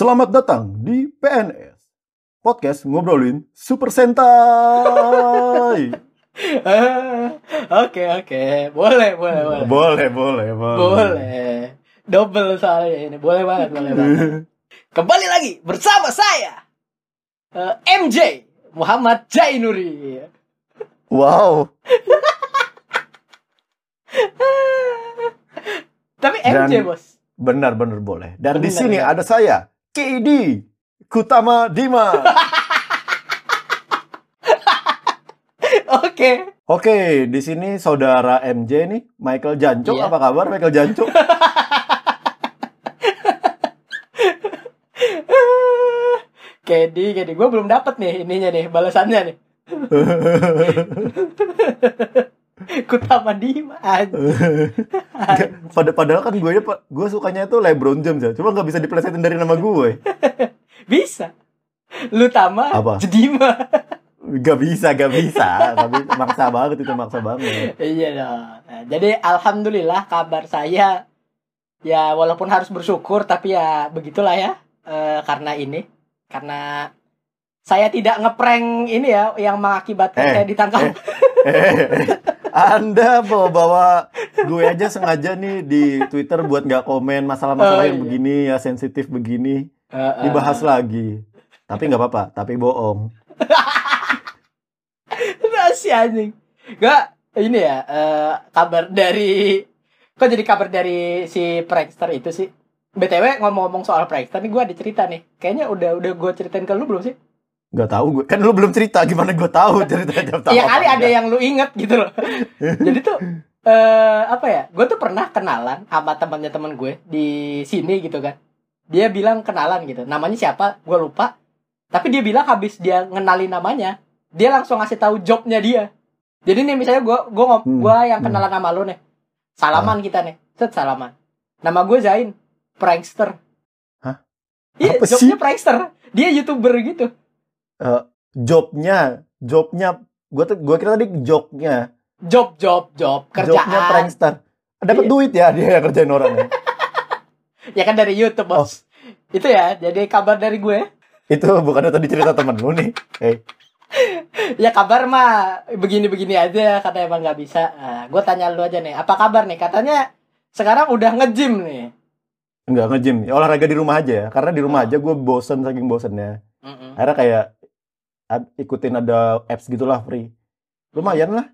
Selamat datang di PNS Podcast ngobrolin Super Sentai. Oke oke, boleh boleh boleh. Boleh, boleh, boleh. Boleh. Double soalnya ini, boleh banget, boleh banget. Kembali lagi bersama saya eh, MJ Muhammad Jainuri. Wow. Tapi MJ Dan- bos. Benar-benar boleh. Dan di Benar, sini benar. ada saya, KD Kutama Dima. Oke. Oke, di sini saudara MJ nih, Michael Janco. Iya. Apa kabar Michael Janco? Kedi, Kedi, gue belum dapat nih ininya nih balasannya nih. Kutama Dima. Pada padahal kan gue gue sukanya itu LeBron James ya. Cuma nggak bisa dipelesetin dari nama gue. Bisa. Lu tama Apa? Jedima. Gak bisa, gak bisa. Gak bisa. Maksa banget itu, maksa banget. Iya dong. Nah, jadi alhamdulillah kabar saya ya walaupun harus bersyukur tapi ya begitulah ya Eh, karena ini karena saya tidak ngeprank ini ya yang mengakibatkan Eh, saya ditangkap. Eh, Anda bawa-bawa gue aja sengaja nih di Twitter buat nggak komen masalah-masalah Oh, yang iya. begini ya sensitif begini Eh, eh. dibahas lagi. Tapi nggak apa-apa, tapi bohong. Masih anjing. Gak ini ya eh, kabar dari kok jadi kabar dari si prankster itu sih. BTW ngomong-ngomong soal prankster nih gue ada cerita nih. Kayaknya udah udah gue ceritain ke lu belum sih? Nggak tahu gue, kan lu belum cerita gimana gue tahu tahu Iya kali ada enggak. yang lu inget gitu loh. Jadi tuh eh apa ya? Gue tuh pernah kenalan sama temannya teman gue di sini gitu kan. Dia bilang kenalan gitu. Namanya siapa? Gue lupa. Tapi dia bilang habis dia ngenalin namanya, dia langsung ngasih tahu jobnya dia. Jadi nih misalnya gue gue ngop Hmm, gue yang hmm. kenalan sama lu nih. Salaman kita nih. Set salaman. Nama gue Zain, prankster. Hah? Iya, jobnya sih? prankster. Dia youtuber gitu. Jobnya, jobnya, gue tuh gue kira tadi jobnya, Job, job, job, kerjaan. jobnya prankster. Dapat Iya. duit ya dia yang kerjain orang ya. Ya kan dari YouTube, Oh. Bos. Itu ya, jadi kabar dari gue. Itu bukannya tadi cerita temen lu nih. Eh, Ya kabar mah begini-begini aja kata emang nggak bisa. Nah, gue tanya lu aja nih, apa kabar nih? Katanya sekarang udah nge-gym nih. Enggak nge-gym, Ya, olahraga di rumah aja ya. Karena di Oh. rumah aja gue bosen saking bosennya. Mm-mm. Akhirnya kayak ikutin ada apps gitulah free. Lumayan lah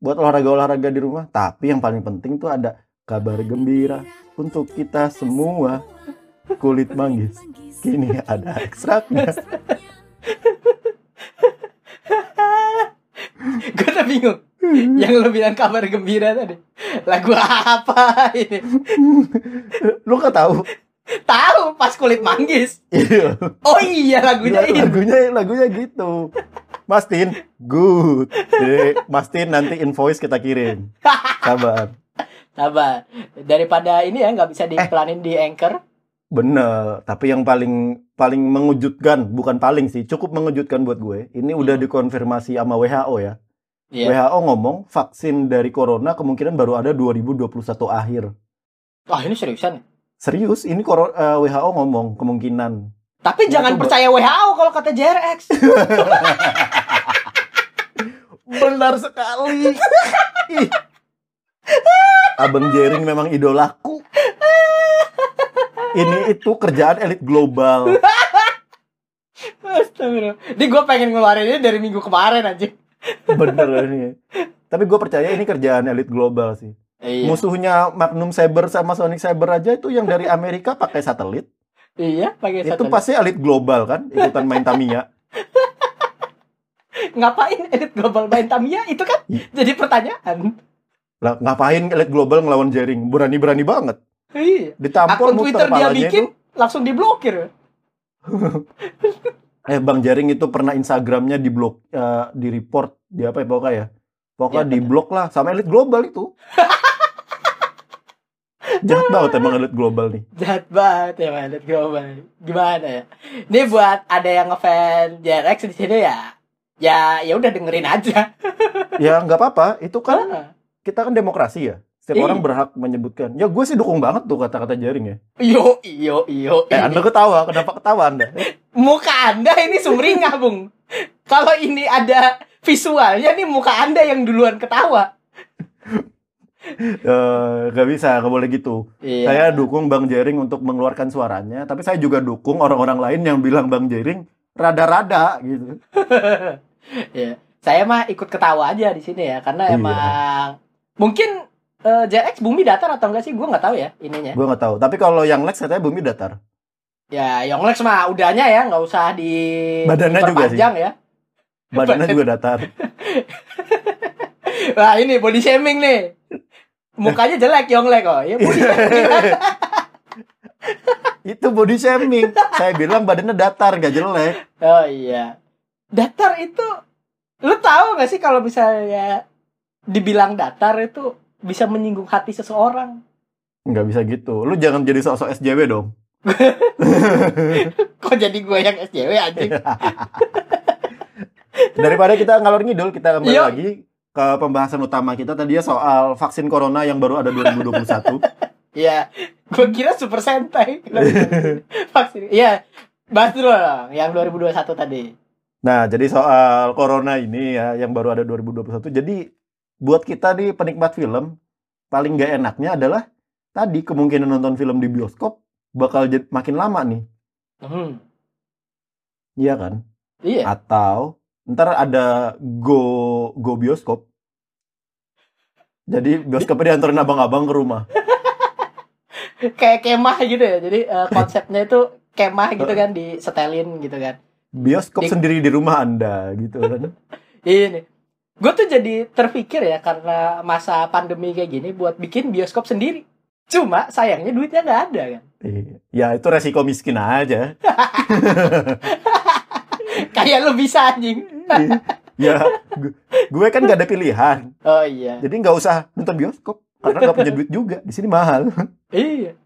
buat olahraga-olahraga di rumah. Tapi yang paling penting tuh ada kabar gembira untuk kita semua. Kulit manggis. Kini ada ekstraknya. gue tuh bingung. Yang lu bilang kabar gembira tadi. Lagu apa ini? Lu gak tahu? Tahu pas kulit manggis. Iya. Oh iya lagunya ini. lagunya lagunya gitu. Mastin, good. Jadi, Mastin nanti invoice kita kirim. Sabar. Sabar. Daripada ini ya nggak bisa diiklanin di Anchor. Bener, tapi yang paling paling mengejutkan, bukan paling sih, cukup mengejutkan buat gue. Ini udah Hmm. dikonfirmasi sama WHO ya. Iya. WHO ngomong vaksin dari corona kemungkinan baru ada 2021 akhir. Wah, ini seriusan. Serius, ini koro- eh, WHO ngomong kemungkinan. Tapi Ya, jangan percaya WHO kalau kata JRX. Benar sekali. Ih. Abang Jering memang idolaku. Ini itu kerjaan elit global. Astagfirullah. Ini gue pengen ngeluarin ini dari minggu kemarin aja. Bener ini. Tapi gue percaya ini kerjaan elit global sih. Iya. Musuhnya Magnum Saber sama Sonic Saber aja itu yang dari Amerika pakai satelit. Iya, pakai Itu satelit. pasti elit global kan, ikutan main Tamiya. Ngapain edit global main Tamiya itu kan Iya. jadi pertanyaan. Lah ngapain elit global ngelawan Jering? Berani-berani banget. Iya. Ditampol Akun Twitter dia bikin itu. langsung diblokir. Eh Bang Jering itu pernah Instagramnya di blok, eh, di report, di apa ya pokoknya ya. Pokoknya Ya, di blok lah sama elit global itu. Jahat banget emang elit global nih. Jahat banget ya Bang, edit global. Gimana ya? Ini buat ada yang ngefans JRX di sini ya. Ya, ya udah dengerin aja. Ya nggak apa-apa, itu kan Heeh. kita kan demokrasi ya. Setiap Iya. orang berhak menyebutkan. Ya gue sih dukung banget tuh kata-kata jaring ya. Yo, yo, yo. Eh, Anda ketawa, kenapa ketawa Anda? Muka Anda ini sumringah, Bung. Kalau ini ada visualnya nih muka Anda yang duluan ketawa. Eh, gak bisa, gak boleh gitu. Iya. Saya dukung Bang Jering untuk mengeluarkan suaranya, tapi saya juga dukung orang-orang lain yang bilang Bang Jering rada-rada gitu. Iya. Saya mah ikut ketawa aja di sini ya, karena Iya. emang mungkin eh, JX bumi datar atau enggak sih? Gue nggak tahu ya ininya. Gue nggak tahu. Tapi kalau yang Lex katanya bumi datar. Ya, Yonglex mah udahnya ya, nggak usah di Badannya juga sih. ya. Badannya juga datar. Wah ini body shaming nih. Mukanya jelek Yonglek kok. Ya body shaming. Itu body shaming. Saya bilang badannya datar, gak jelek. oh iya. Datar itu lu tahu nggak sih kalau misalnya dibilang datar itu bisa menyinggung hati seseorang. Nggak bisa gitu. Lu jangan jadi sosok SJW dong. Kok jadi gue yang SJW anjing? Daripada kita ngalor ngidul, kita kembali Yuk. lagi ke pembahasan utama kita tadi ya soal vaksin corona yang baru ada 2021. Iya. Gue kira Super Sentai. Vaksin. Iya. Bahas dulu dong yang 2021 tadi. Nah, jadi soal corona ini ya yang baru ada 2021. Jadi buat kita nih penikmat film, paling nggak enaknya adalah tadi kemungkinan nonton film di bioskop bakal makin lama nih. Hmm. Iya kan? Iya. Atau ntar ada go go bioskop. Jadi bioskopnya diantarin abang-abang ke rumah. kayak kemah gitu ya. Jadi eh, konsepnya itu kemah gitu kan di setelin gitu kan. Bioskop Di- sendiri di rumah Anda gitu kan. Ini. Gue tuh jadi terpikir ya karena masa pandemi kayak gini buat bikin bioskop sendiri. Cuma sayangnya duitnya nggak ada kan. Iya. Ya itu resiko miskin aja. Kayak lu bisa anjing. ya gu- gue kan gak ada pilihan. Oh iya. Jadi nggak usah nonton bioskop karena nggak punya duit juga. Di sini mahal. Iya.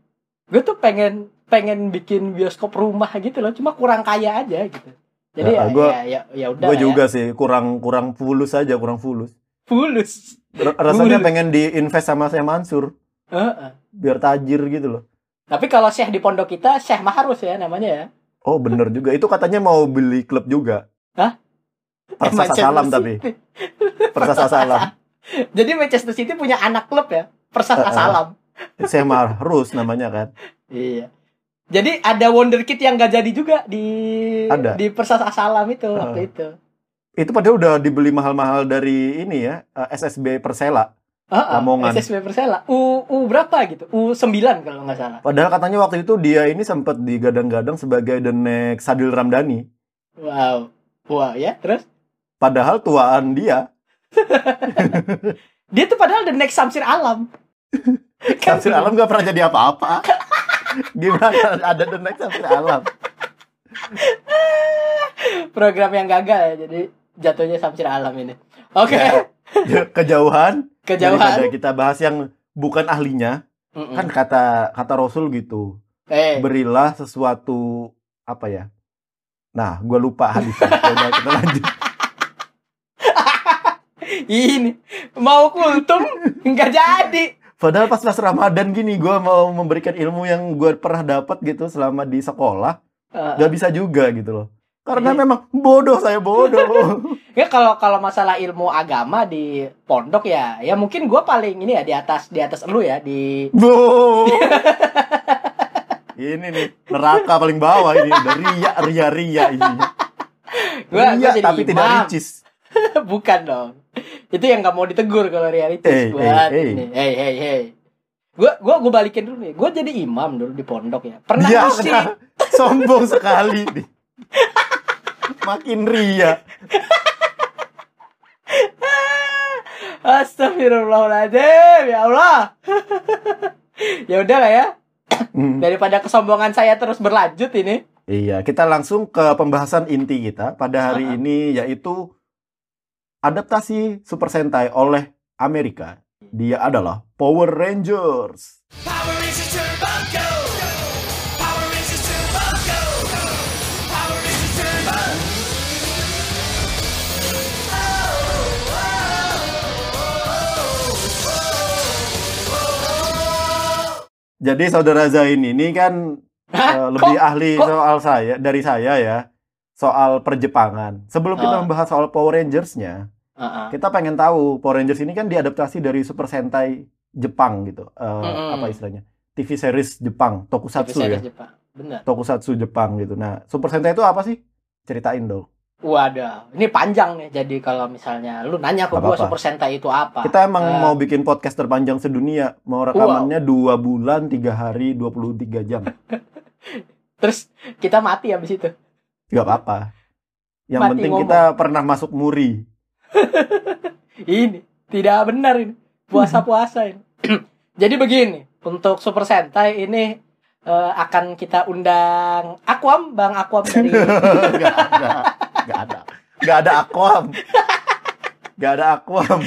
Gue tuh pengen pengen bikin bioskop rumah gitu loh, cuma kurang kaya aja gitu. Jadi Ya, ya, gua- ya, ya, ya udah gue juga sih kurang kurang fulus aja kurang fulus. ya. fulus. R- rasanya Fulus. pengen diinvest sama saya Mansur Heeh. biar tajir gitu loh. Tapi kalau Syekh di pondok kita Syekh Maharus ya namanya ya. Oh bener juga. Itu katanya mau beli klub juga. Hah? Persasa Manchester Salam City. tapi. Persasa Salam. Jadi Manchester City punya anak klub ya, Persasa Heeh. Salam. Saya Marus namanya kan. Iya. Jadi ada wonderkid yang gak jadi juga di Ada. di Persasa Salam itu waktu itu. Itu padahal udah dibeli mahal-mahal dari ini ya eh, SSB Persela. Heeh, Lamongan. SSB Persela. U, U berapa gitu? U9 kalau nggak salah. Padahal katanya waktu itu dia ini sempat digadang-gadang sebagai the next Sadil Ramdhani. Wow. Wah, ya, terus Padahal tuaan dia. dia tuh padahal the next Samsir Alam. Kan Samsir Alam gak pernah jadi apa-apa. Gimana ada the next Samsir Alam? program yang gagal ya. Jadi jatuhnya Samsir Alam ini. Oke, Ya. Kejauhan. Daripada kejauhan. kita bahas yang bukan ahlinya. Mm-mm. Kan kata kata Rasul gitu. eh, Berilah sesuatu apa ya? Nah, gue lupa hadisnya. Ya udah, kita lanjut. ini mau kultum nggak jadi. Padahal pas pas Ramadan gini, gue mau memberikan ilmu yang gue pernah dapat gitu selama di sekolah. Eh, Gak bisa juga gitu loh. Karena Iya. memang bodoh saya bodoh. Ya kalau kalau masalah ilmu agama di pondok ya, ya mungkin gue paling ini ya di atas di atas lu ya di Bo. ini nih neraka paling bawah ini udah ria ria ria ini. Gua- ria gua jadi tapi tidak imam. ricis. bukan dong. Itu yang nggak mau ditegur kalau realitis Eh, buat eh, eh. ini. Hey hey hey. Gua gua gua balikin dulu nih. Gua jadi imam dulu di pondok ya. Pernah ngisi- kena sombong sekali nih. Makin ria. Astagfirullahaladzim, ya Allah. ya udah lah ya. Hmm. Daripada kesombongan saya terus berlanjut ini. Iya, kita langsung ke pembahasan inti kita pada hari Ah. ini yaitu adaptasi Super Sentai oleh Amerika. Dia adalah Power Rangers. Power Rangers Turbo Go! Jadi saudara Zain ini kan Hah? eh, lebih ahli kok- soal saya dari saya ya soal perjepangan. Sebelum kita Ah. membahas soal Power Rangers-nya, Heeh. kita pengen tahu Power Rangers ini kan diadaptasi dari Super Sentai Jepang gitu. Eh, Mm-mm. Apa istilahnya? TV series Jepang, Tokusatsu ya. series Jepang. Bener. Tokusatsu Jepang gitu. Nah, Super Sentai itu apa sih? Ceritain dong. Waduh, ini panjang nih. Jadi kalau misalnya lu nanya ke Gak apa-apa. Super Sentai itu apa? Kita emang Eh, mau bikin podcast terpanjang sedunia. Mau rekamannya dua bulan, tiga hari, 23 jam. Terus kita mati habis itu. Gak apa-apa. Yang Mati penting ngomong. kita pernah masuk muri. Ini tidak benar ini. Puasa-puasa ini. Jadi begini, untuk Super Sentai ini eh, akan kita undang Aquam, Bang Aquam dari gak ada. Gak ada. Gak ada akuam. Gak ada akuam.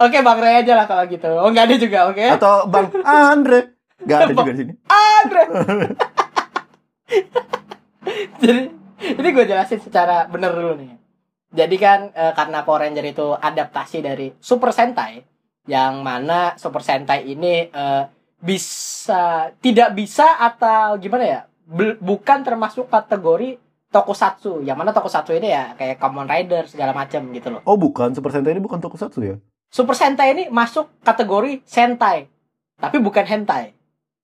Oke, Bang Ray aja lah kalau gitu. Oh, nggak ada juga, oke? Atau Bang Andre. Gak ada juga di sini. Andre. Jadi ini gue jelasin secara bener dulu nih. Jadi kan eh, karena Power Ranger itu adaptasi dari Super Sentai, yang mana Super Sentai ini eh, bisa tidak bisa atau gimana ya? Bukan termasuk kategori tokusatsu. Yang mana tokusatsu ini ya kayak Kamen Rider segala macam gitu loh. Oh bukan, Super Sentai ini bukan tokusatsu ya? Super Sentai ini masuk kategori Sentai, tapi bukan hentai.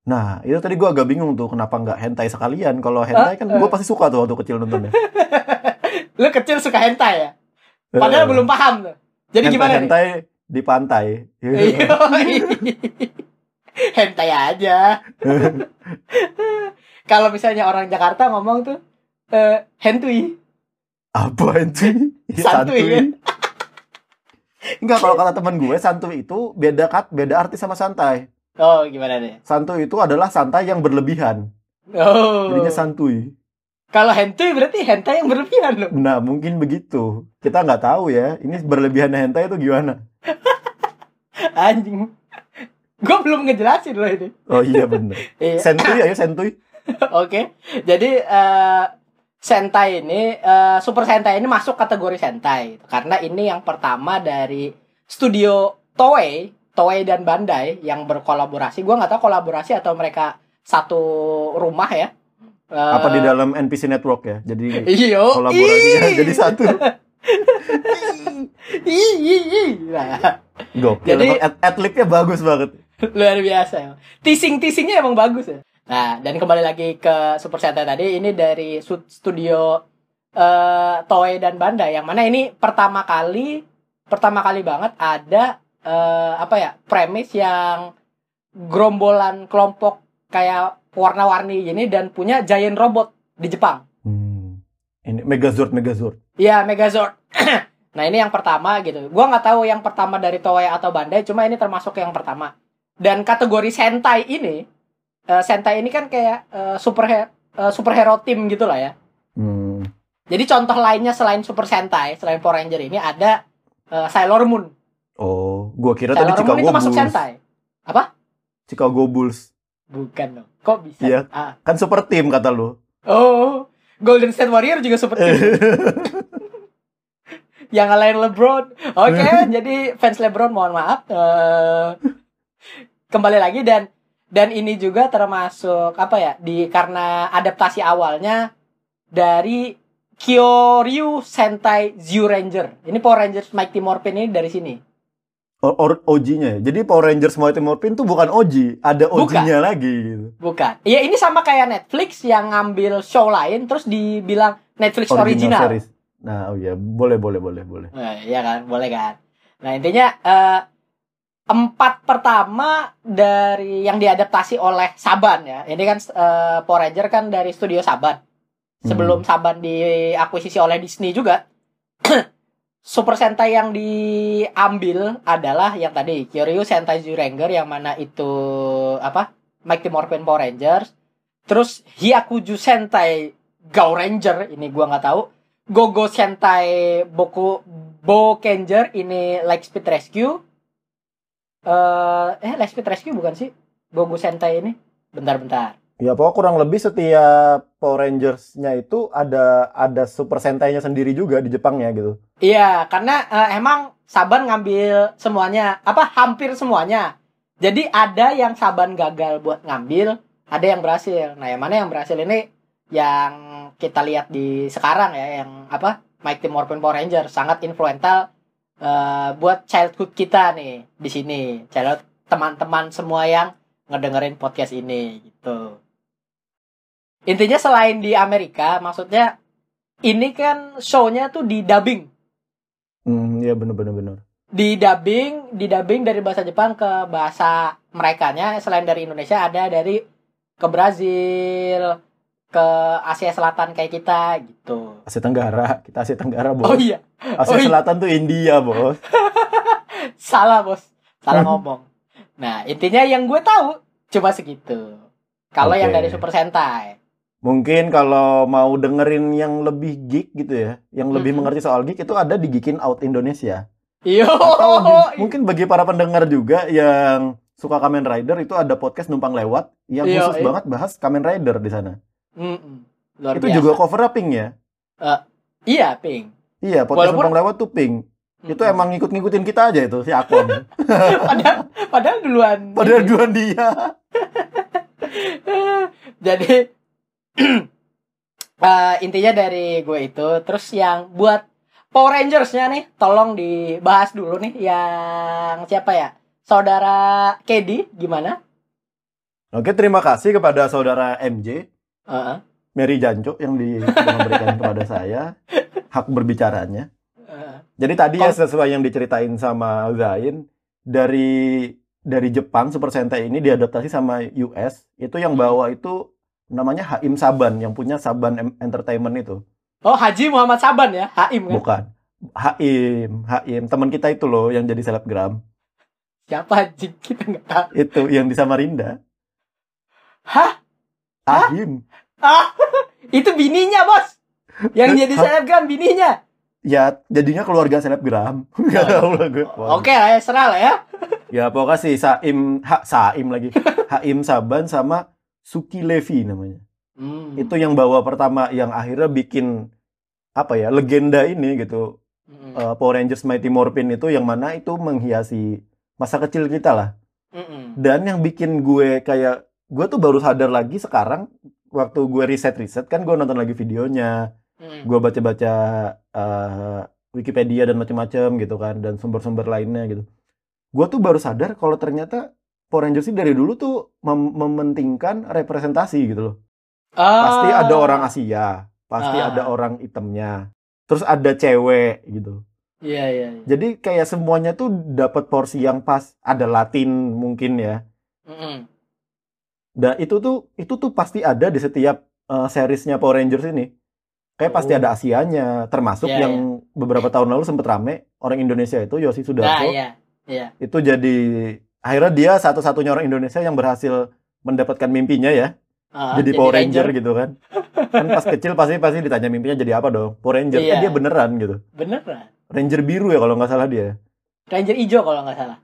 Nah, itu tadi gua agak bingung tuh kenapa nggak hentai sekalian. Kalau hentai kan Eh, gua pasti suka tuh waktu kecil nontonnya. Lu kecil suka hentai ya? Padahal Eh, belum paham tuh. Jadi hentai, gimana nih? hentai di pantai. Hentai aja. Kalau misalnya orang Jakarta ngomong tuh eh hentui. Apa Santuy, ya? Enggak, kalau kata teman gue, santuy itu beda kat, beda arti sama santai. Oh, gimana nih? Santuy itu adalah santai yang berlebihan. Oh. Jadinya santuy. Kalau hentui berarti hentai yang berlebihan loh. Nah, mungkin begitu. Kita nggak tahu ya, ini berlebihan hentai itu gimana. Anjing. Gue belum ngejelasin loh ini. Oh iya bener. Iya. Sentuy ayo sentuy. Oke. Jadi eh Sentai ini eh, Super Sentai ini masuk kategori Sentai karena ini yang pertama dari studio Toei, Toei dan Bandai yang berkolaborasi. Gua nggak tahu kolaborasi atau mereka satu rumah ya. Eh, Apa di dalam NPC Network ya? Jadi Iyo. kolaborasinya jadi satu. Nah, Gokil. Jadi- ad- adlibnya bagus banget. luar biasa emang. Teasing-teasingnya emang bagus ya. Nah, dan kembali lagi ke Super Sentai tadi ini dari studio eh Toei dan Bandai yang mana ini pertama kali pertama kali banget ada eh apa ya premis yang gerombolan kelompok kayak warna-warni gini dan punya giant robot di Jepang. Hmm. Ini Megazord Megazord. Iya, Megazord. nah, ini yang pertama gitu. Gua nggak tahu yang pertama dari Toei atau Bandai, cuma ini termasuk yang pertama. Dan kategori Sentai ini, eh, Sentai ini kan kayak eh, superhe- eh, superhero team gitu lah ya. Hmm. Jadi contoh lainnya selain Super Sentai, selain Power Ranger ini ada eh, Sailor Moon. Oh, gua kira tadi Sailor Moon Chicago itu masuk. Sentai. Apa? Chicago Bulls. Bukan dong. Kok bisa? Iya. Ah. Kan super team kata lu. Oh, Golden State Warrior juga super team. yang ngalahin LeBron. Oke, jadi fans LeBron mohon maaf. Eh, kembali lagi dan dan ini juga termasuk apa ya di karena adaptasi awalnya dari Kyoryu Sentai Zyu Ranger. Ini Power Rangers Mighty Morphin ini dari sini. OG-nya ya. Jadi Power Rangers Mighty Morphin tuh bukan OG, ada. OG-nya lagi gitu. Bukan. Iya, ini sama kayak Netflix yang ngambil show lain terus dibilang Netflix original. series. Nah, oh iya, boleh boleh boleh boleh. Nah, iya kan, boleh kan. Nah intinya eh, empat pertama dari yang diadaptasi oleh Saban ya. Ini kan eh, Power Ranger kan dari studio Saban. Sebelum Saban diakuisisi oleh Disney juga. Super Sentai yang diambil adalah yang tadi Kyoryu Sentai Zyuranger yang mana itu apa? Mighty Morphin Power Rangers. Terus Hyakuju Sentai Go Ranger ini gua nggak tahu. Gogo Sentai Boku Bokenger ini Lightspeed Rescue. Eh eh Lightspeed Rescue bukan sih? Gogo Sentai ini. Bentar-bentar. Ya pokoknya kurang lebih setiap Power Rangers-nya itu ada ada Super Sentai-nya sendiri juga di Jepangnya gitu. Iya, karena eh, emang Saban ngambil semuanya, apa hampir semuanya Jadi ada yang Saban gagal buat ngambil, ada yang berhasil. Nah, yang mana yang berhasil ini yang kita lihat di sekarang ya, yang apa? Mighty Morphin Power Ranger sangat influential eh, buat childhood kita nih di sini. Childhood teman-teman semua yang ngedengerin podcast ini gitu. Intinya selain di Amerika, maksudnya ini kan show-nya tuh di dubbing Hmm, bener bener bener. di dubbing di dubbing dari bahasa Jepang ke bahasa mereka nya selain dari Indonesia ada dari ke Brazil ke Asia Selatan kayak kita gitu Asia Tenggara, kita Asia Tenggara, Bos. oh iya Asia oh iya. Selatan tuh India, Bos. salah bos salah ngomong nah intinya yang gue tahu cuma segitu kalau yang Oke. dari Super Sentai Mungkin kalau mau dengerin yang lebih geek gitu ya, yang lebih Mm-mm. mengerti soal geek itu ada di Geekin Out Indonesia. yo Atau di- mungkin bagi para pendengar juga yang suka Kamen Rider itu ada podcast numpang lewat yang Iya, khusus iya. banget bahas Kamen Rider di sana. Mm-mm. luar itu biasa. juga cover pink ya. iya pink Iya, podcast Walaupun- lewat tuh pink. Itu Mm-mm. emang ngikut-ngikutin kita aja itu si Akon. padahal padahal duluan Padahal duluan dia. Jadi eh, intinya dari gue itu terus yang buat Power Rangers-nya nih tolong dibahas dulu nih yang siapa ya? Saudara Kedi gimana? Oke, terima kasih kepada saudara MJ, Heeh. Mary Janco yang di yang memberikan kepada saya hak berbicaranya. Heeh. Jadi tadi ya sesuai yang diceritain sama Zain dari dari Jepang Super Sentai ini diadaptasi sama US itu yang bawa itu namanya Haim Saban yang punya Saban Entertainment itu Oh Haji Muhammad Saban ya, Haim kan? bukan Haim Haim teman kita itu loh yang jadi selebgram Siapa Haji? Kita nggak tahu. itu yang di Samarinda Hah? Haim Ah, itu bininya bos. Yang jadi selebgram bininya. ya jadinya keluarga selebgram nggak tahu lah gue Oke lah ya, serah lah ya. ya pokoknya si Saim ha, Saim lagi Haim Saban sama Suki Levi namanya Hmm. itu yang bawa pertama yang akhirnya bikin apa ya legenda ini gitu Mm-mm. Eh, Power Rangers Mighty Morphin itu yang mana itu menghiasi masa kecil kita lah Mm-mm. dan yang bikin gue kayak gue tuh baru sadar lagi sekarang waktu gue riset riset kan gue nonton lagi videonya Mm-mm. gue baca baca Wikipedia dan macam-macam gitu kan dan sumber-sumber lainnya gitu gue tuh baru sadar kalau ternyata Power Rangers dari dulu tuh mem- mementingkan representasi gitu loh pasti Ah. ada orang Asia, pasti Ah. ada orang hitamnya, terus ada cewek gitu. Iya iya. iya. Jadi kayak semuanya tuh dapat porsi yang pas. Ada Latin mungkin ya. Mm-mm. Dan itu tuh itu tuh pasti ada di setiap eh, seriesnya Power Rangers ini. Kayak pasti Oh. ada Asianya, termasuk Iya, yang beberapa tahun lalu sempet rame orang Indonesia itu Yosi Nah Sudarso. iya iya. Itu jadi akhirnya dia satu-satunya orang Indonesia yang berhasil mendapatkan mimpinya ya. Ah, jadi Power Ranger, gitu kan. kan pas kecil pasti pasti ditanya mimpinya jadi apa dong? Power Ranger. Eh, Iya. dia beneran gitu. Beneran. Ranger biru ya kalau nggak salah dia. Ranger hijau kalau nggak salah.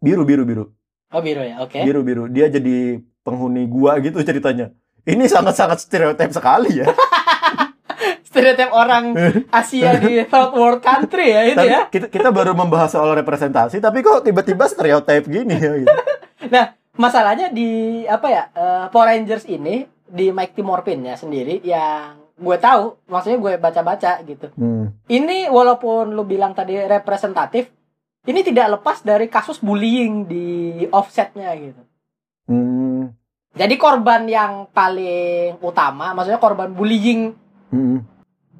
Biru biru biru. Oh biru ya, oke. Biru biru. Dia jadi penghuni gua gitu ceritanya. Ini sangat-sangat stereotip sekali ya. Stereotip orang Asia di third world country ya itu Tapi ya. kita, kita baru membahas soal representasi, tapi kok tiba-tiba stereotip gini ya gitu. Masalahnya di apa ya eh, Power Rangers ini di Mighty Morphin ya sendiri yang gue tahu, maksudnya gue baca-baca gitu. Hmm. Ini walaupun lu bilang tadi representatif, ini tidak lepas dari kasus bullying di offsetnya gitu. Hmm. Jadi korban yang paling utama, maksudnya korban bullying Hmm.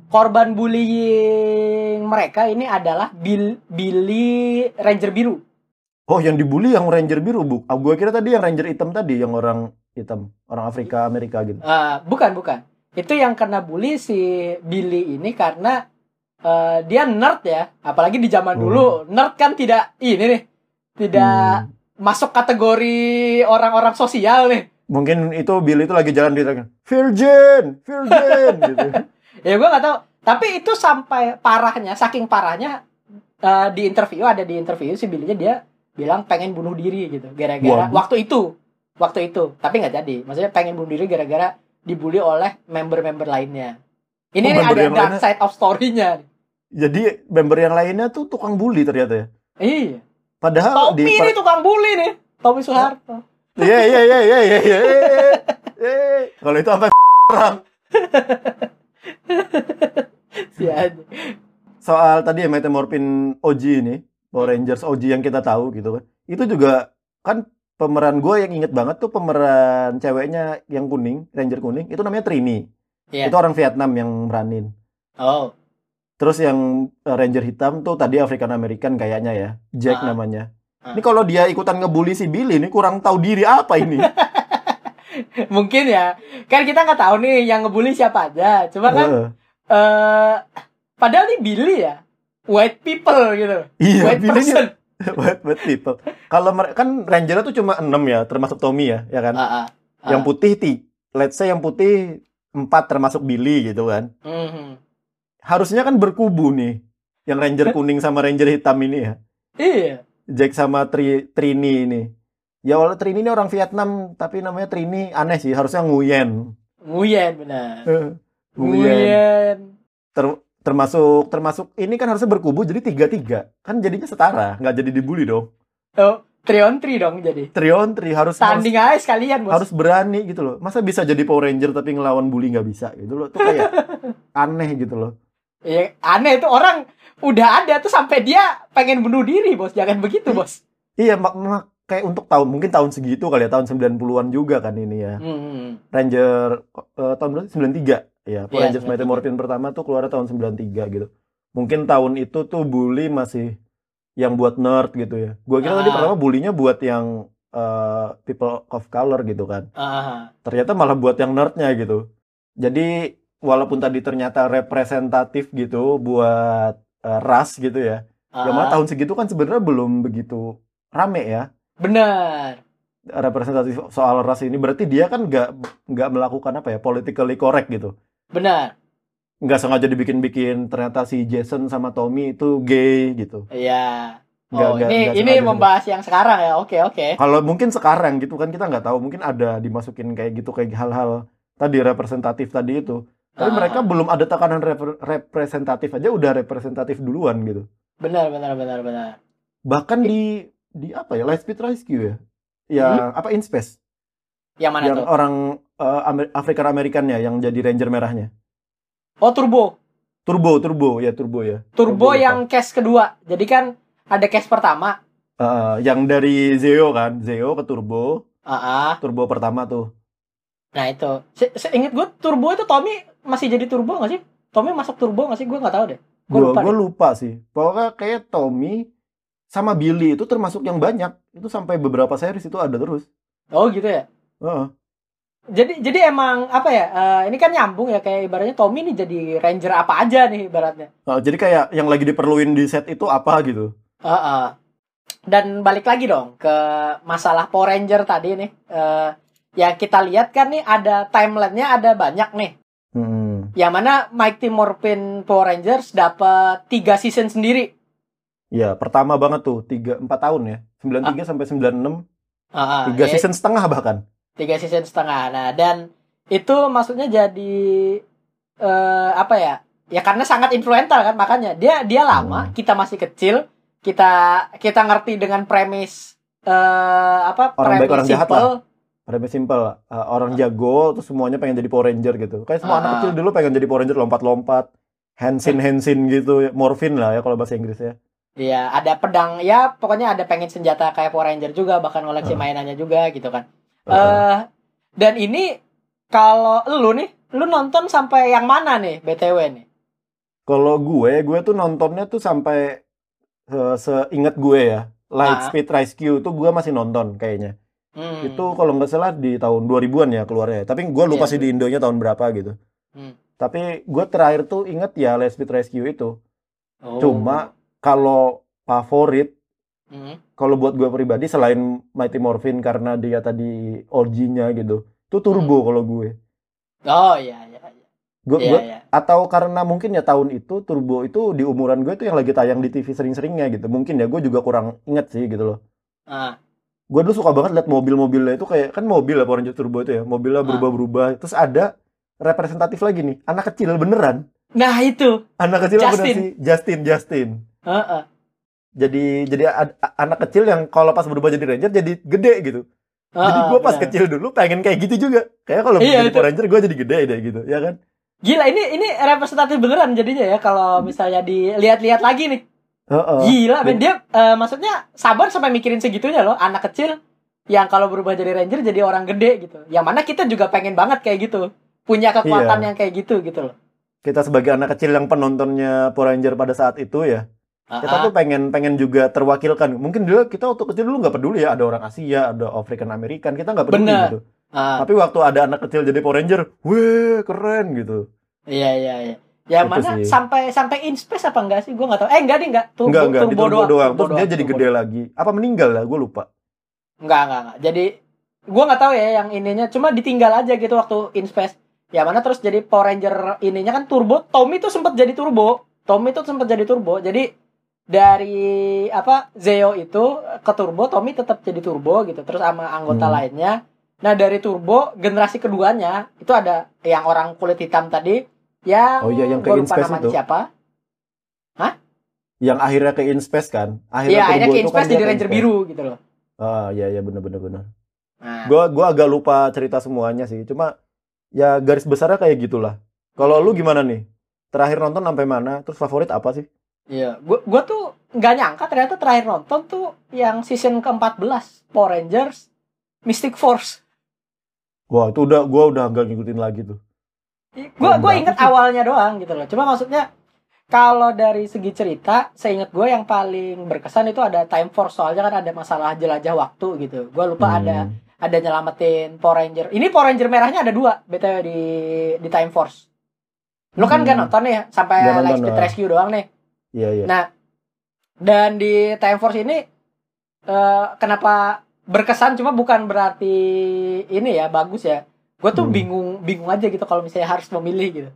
korban bullying mereka ini adalah Bill, Billy Ranger biru. Oh, yang dibully yang Ranger biru, Bu. Ah, gua kira tadi yang Ranger hitam tadi, yang orang hitam, orang Afrika Amerika gitu. Eh, bukan bukan. Itu yang kena bully si Billy ini karena eh, dia nerd ya. Apalagi di zaman Hmm. dulu nerd kan tidak ini nih tidak Hmm. masuk kategori orang-orang sosial nih. Mungkin itu Billy itu lagi jalan di tengah. Virgin, Virgin gitu. Ya gue nggak tahu. Tapi itu sampai parahnya, saking parahnya eh, di interview ada di interview si Billy-nya dia bilang pengen bunuh diri gitu gara-gara waktu itu waktu itu tapi nggak jadi maksudnya pengen bunuh diri gara-gara dibully oleh member-member lainnya ini Oh, member ada dark lainnya? side of story-nya Jadi member yang lainnya tuh tukang bully ternyata ya. iya Padahal Topi di nih tukang bully nih Tommy Soeharto. Iya iya iya iya iya iya. Eh, Kalau itu sampai orang. Si. Soal tadi ya Mighty Morphin OG ini, Power Rangers OG yang kita tahu gitu kan. Itu juga kan pemeran gue yang inget banget tuh pemeran ceweknya yang kuning, Ranger kuning, itu namanya Trini. Iya. Itu orang Vietnam yang meranin. Oh. Terus yang eh, Ranger hitam tuh tadi African American kayaknya ya, Jack Ah. namanya. Ini kalau dia ikutan ngebully si Billy ini kurang tahu diri apa ini? Mungkin ya. Kan kita nggak tahu nih yang ngebully siapa aja. Cuma kan Heeh. eh padahal nih Billy ya. White people gitu. Iya, White Billy person. White, white people. Kalau kan Ranger tuh cuma 6 ya, termasuk Tommy ya, ya kan? Ah, ah, ah. Yang putih ti, let's say yang putih 4 termasuk Billy gitu kan. Mhm. Harusnya kan berkubu nih. Yang Ranger kuning sama Ranger hitam ini ya. Iya. Jack sama Tri, Trini ini. Ya walau Trini ini orang Vietnam, tapi namanya Trini aneh sih, harusnya Nguyen. Nguyen benar. Nguyen. Nguyen. Ter- termasuk termasuk ini kan harusnya berkubu jadi tiga tiga kan jadinya setara nggak jadi dibully dong Oh, three on three dong jadi. Trion Tri harus harus, Tanding aja sekalian, Bos. harus berani gitu loh masa bisa jadi Power Ranger tapi ngelawan bully nggak bisa gitu loh tuh kayak aneh gitu loh Iya, aneh itu orang udah ada tuh sampai dia pengen bunuh diri, Bos. Jangan begitu, Bos. iya mak, mak- kayak untuk tahun mungkin tahun segitu kali ya tahun 90-an juga kan ini ya Hmm. Ranger eh, tahun berapa? 93 ya Power Iya, Rangers Mighty 93. Morphin pertama tuh keluar tahun 93 gitu mungkin tahun itu tuh bully masih yang buat nerd gitu ya gua kira tadi Ah. pertama bullynya buat yang eh, people of color gitu kan Ah, ternyata malah buat yang nerdnya gitu jadi walaupun tadi ternyata representatif gitu buat eh, ras gitu ya ah. ya malah tahun segitu kan sebenarnya belum begitu rame ya Benar. representatif soal ras ini berarti dia kan nggak nggak melakukan apa ya politically correct gitu Benar. nggak sengaja dibikin-bikin ternyata si Jason sama Tommy itu gay gitu Iya. Nggak- Oh, nggak- ini nggak ini membahas yang sekarang ya. Oke, oke. kalau mungkin sekarang gitu kan kita nggak tahu mungkin ada dimasukin kayak gitu kayak hal-hal tadi representatif tadi itu tapi Ah. mereka belum ada tekanan repre- representatif aja udah representatif duluan gitu Benar, benar, benar, benar. bahkan di di apa ya Lightspeed Rescue ya ya apa in space Yang mana yang tuh? orang eh, Amer- African Americannya yang jadi ranger merahnya Oh, Turbo. turbo turbo ya turbo ya Turbo lupa. yang case kedua. Jadi kan ada case pertama. Eh, yang dari Zeo kan Zeo ke turbo Ah, ah. turbo pertama tuh Nah, itu. Se Seinget gue Turbo itu Tommy masih jadi Turbo gak sih? Tommy masuk Turbo gak sih? Gue gak tahu deh. Gua lupa gua lupa sih. Pokoknya kayak Tommy sama Billy itu termasuk yang banyak. Itu sampai beberapa series itu ada terus. Oh, gitu ya. Heeh. Jadi jadi emang apa ya? eh, ini kan nyambung ya kayak ibaratnya Tommy nih jadi ranger apa aja nih ibaratnya. Nah, jadi kayak yang lagi diperluin di set itu apa gitu. Heeh. Dan balik lagi dong ke masalah Power Ranger tadi nih. Eh, ya kita lihat kan nih ada timelinenya ada banyak nih. Hmm. Yang mana Mighty Morphin Power Rangers dapat tiga season sendiri. Ya, pertama banget tuh, 3 4 tahun ya. 93 sampai 96, Heeh, 3 ya, season setengah bahkan. tiga season setengah. Nah, dan itu maksudnya jadi eh apa ya? Ya karena sangat influential kan makanya dia dia lama, Hmm. kita masih kecil, kita kita ngerti dengan premis eh apa? Orang baik, premis orang jahat simple. Remeh simple, uh, orang jago terus semuanya pengen jadi Power Ranger gitu. Kayak semua Ah. anak kecil dulu pengen jadi Power Ranger lompat-lompat, Hansin Hansin gitu, morfin lah ya kalau bahasa Inggrisnya. Iya, ada pedang ya, pokoknya ada pengen senjata kayak Power Ranger juga, bahkan koleksi Ah. mainannya juga gitu kan. Eh Heeh. dan ini kalau lu nih, lu nonton sampai yang mana nih BTW nih? Kalau gue, gue tuh nontonnya tuh sampai se- seingat gue ya. Lightspeed Rescue tuh gue masih nonton kayaknya. Hmm. Itu kalau nggak salah di tahun 2000-an ya keluarnya. Tapi gue lupa Iya. sih di Indonya tahun berapa gitu. Hmm. Tapi gue terakhir tuh inget ya Lightspeed Rescue itu. Oh. Cuma kalau favorit, Hmm. kalau buat gue pribadi selain Mighty Morphin karena dia tadi OG-nya gitu. Itu Turbo Hmm. kalau gue. Oh iya iya. iya. Gue Iya, gue iya. atau karena mungkin ya tahun itu Turbo itu di umuran gue tuh yang lagi tayang di TV sering-seringnya gitu. Mungkin ya gue juga kurang inget sih gitu loh. Ah. Gue dulu suka banget liat mobil-mobilnya itu kayak kan mobil ya Power Ranger Turbo itu ya. Mobilnya Ah. berubah-berubah. Terus ada representatif lagi nih, anak kecil beneran. Nah itu. Anak kecil beneran Justin. sih Justin Justin. Heeh. jadi jadi ad- a- anak kecil yang kalau pas berubah jadi ranger jadi gede gitu. Jadi Ah, gue pas benar. kecil dulu pengen kayak gitu juga. Kayak kalau Iya, jadi itu. Power Ranger gue jadi gede deh gitu, ya kan? Gila ini ini representatif beneran jadinya ya kalau misalnya dilihat-lihat lagi nih. Heeh. Gila, men dia eh, maksudnya sabar sampai mikirin segitunya loh, anak kecil yang kalau berubah jadi ranger jadi orang gede gitu. Yang mana kita juga pengen banget kayak gitu. Punya kekuatan Iya. yang kayak gitu gitu loh. Kita sebagai anak kecil yang penontonnya Power Ranger pada saat itu ya, kita Ah, tuh pengen pengen juga terwakilkan. Mungkin dulu kita waktu kecil dulu nggak peduli ya ada orang Asia, ada African American, kita nggak peduli Bener. gitu. ah. Tapi waktu ada anak kecil jadi Power Ranger, weh keren gitu. Iya iya iya. Yang Itu mana sih. sampai sampai in space apa enggak sih? Gue nggak tahu. Eh enggak deh enggak. Turbo, enggak enggak turbo turbo doang. Terus turbo dia jadi turbo gede lagi. Apa meninggal lah? Gue lupa. Enggak enggak enggak. Jadi gue nggak tahu ya yang ininya. Cuma ditinggal aja gitu waktu in space. Ya mana terus jadi Power Ranger ininya kan turbo. Tommy tuh sempat jadi turbo. Tommy tuh sempat jadi turbo. Jadi dari apa Zeo itu ke turbo, Tommy tetap jadi turbo gitu. Terus sama anggota Hmm. lainnya. Nah dari turbo generasi keduanya itu ada yang orang kulit hitam tadi. Yang Oh iya, yang ke Inspace itu. siapa. Yang akhirnya ke Inspace kan? Akhirnya turbo ke itu Inspace dia jadi ke Ranger biru gitu loh. Ah iya iya benar benar benar. Nah, Gua gua agak lupa cerita semuanya sih. Cuma ya garis besarnya kayak gitulah. Kalau lu gimana nih? Terakhir nonton sampai mana? Terus favorit apa sih? iya, gua gua tuh nggak nyangka ternyata terakhir nonton tuh yang season ke-14 Power Rangers Mystic Force. Wah, itu udah gua udah nggak ngikutin lagi tuh. Gua berapa inget awalnya doang gitu loh. Cuma maksudnya kalau dari segi cerita, seingat gue yang paling berkesan itu ada Time Force soalnya kan ada masalah jelajah waktu gitu. Gua lupa ada Hmm. ada nyelamatin Power Ranger. Ini Power Ranger merahnya ada dua btw di di Time Force. Lu kan Hmm. gak nonton nih sampai nonton, Lightspeed ah. Rescue doang nih. Iya iya. Nah, dan di Time Force ini eh, kenapa berkesan cuma bukan berarti ini ya bagus ya. Gue tuh Hmm. bingung bingung aja gitu kalau misalnya harus memilih gitu.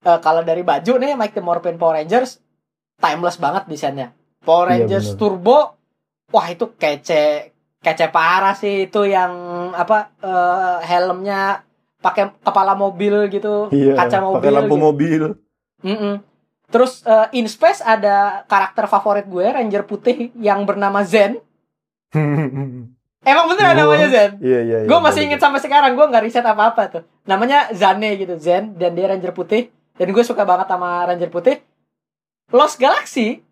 Eh, kalau dari baju nih Mike the Morphin Power Rangers timeless banget desainnya. Power Iya, Rangers bener. Turbo wah itu kece kece parah sih itu yang apa eh, helmnya pakai kepala mobil gitu, Iya, kaca mobil pakai lampu gitu. mobil. Mm-mm. Terus eh, in space ada karakter favorit gue Ranger putih yang bernama Zen. Emang bener Gua- namanya Zen? Iya iya. iya, gue masih inget sampai sekarang gue nggak riset apa apa tuh. Namanya Zane gitu Zen dan dia Ranger putih dan gue suka banget sama Ranger putih. Lost Galaxy,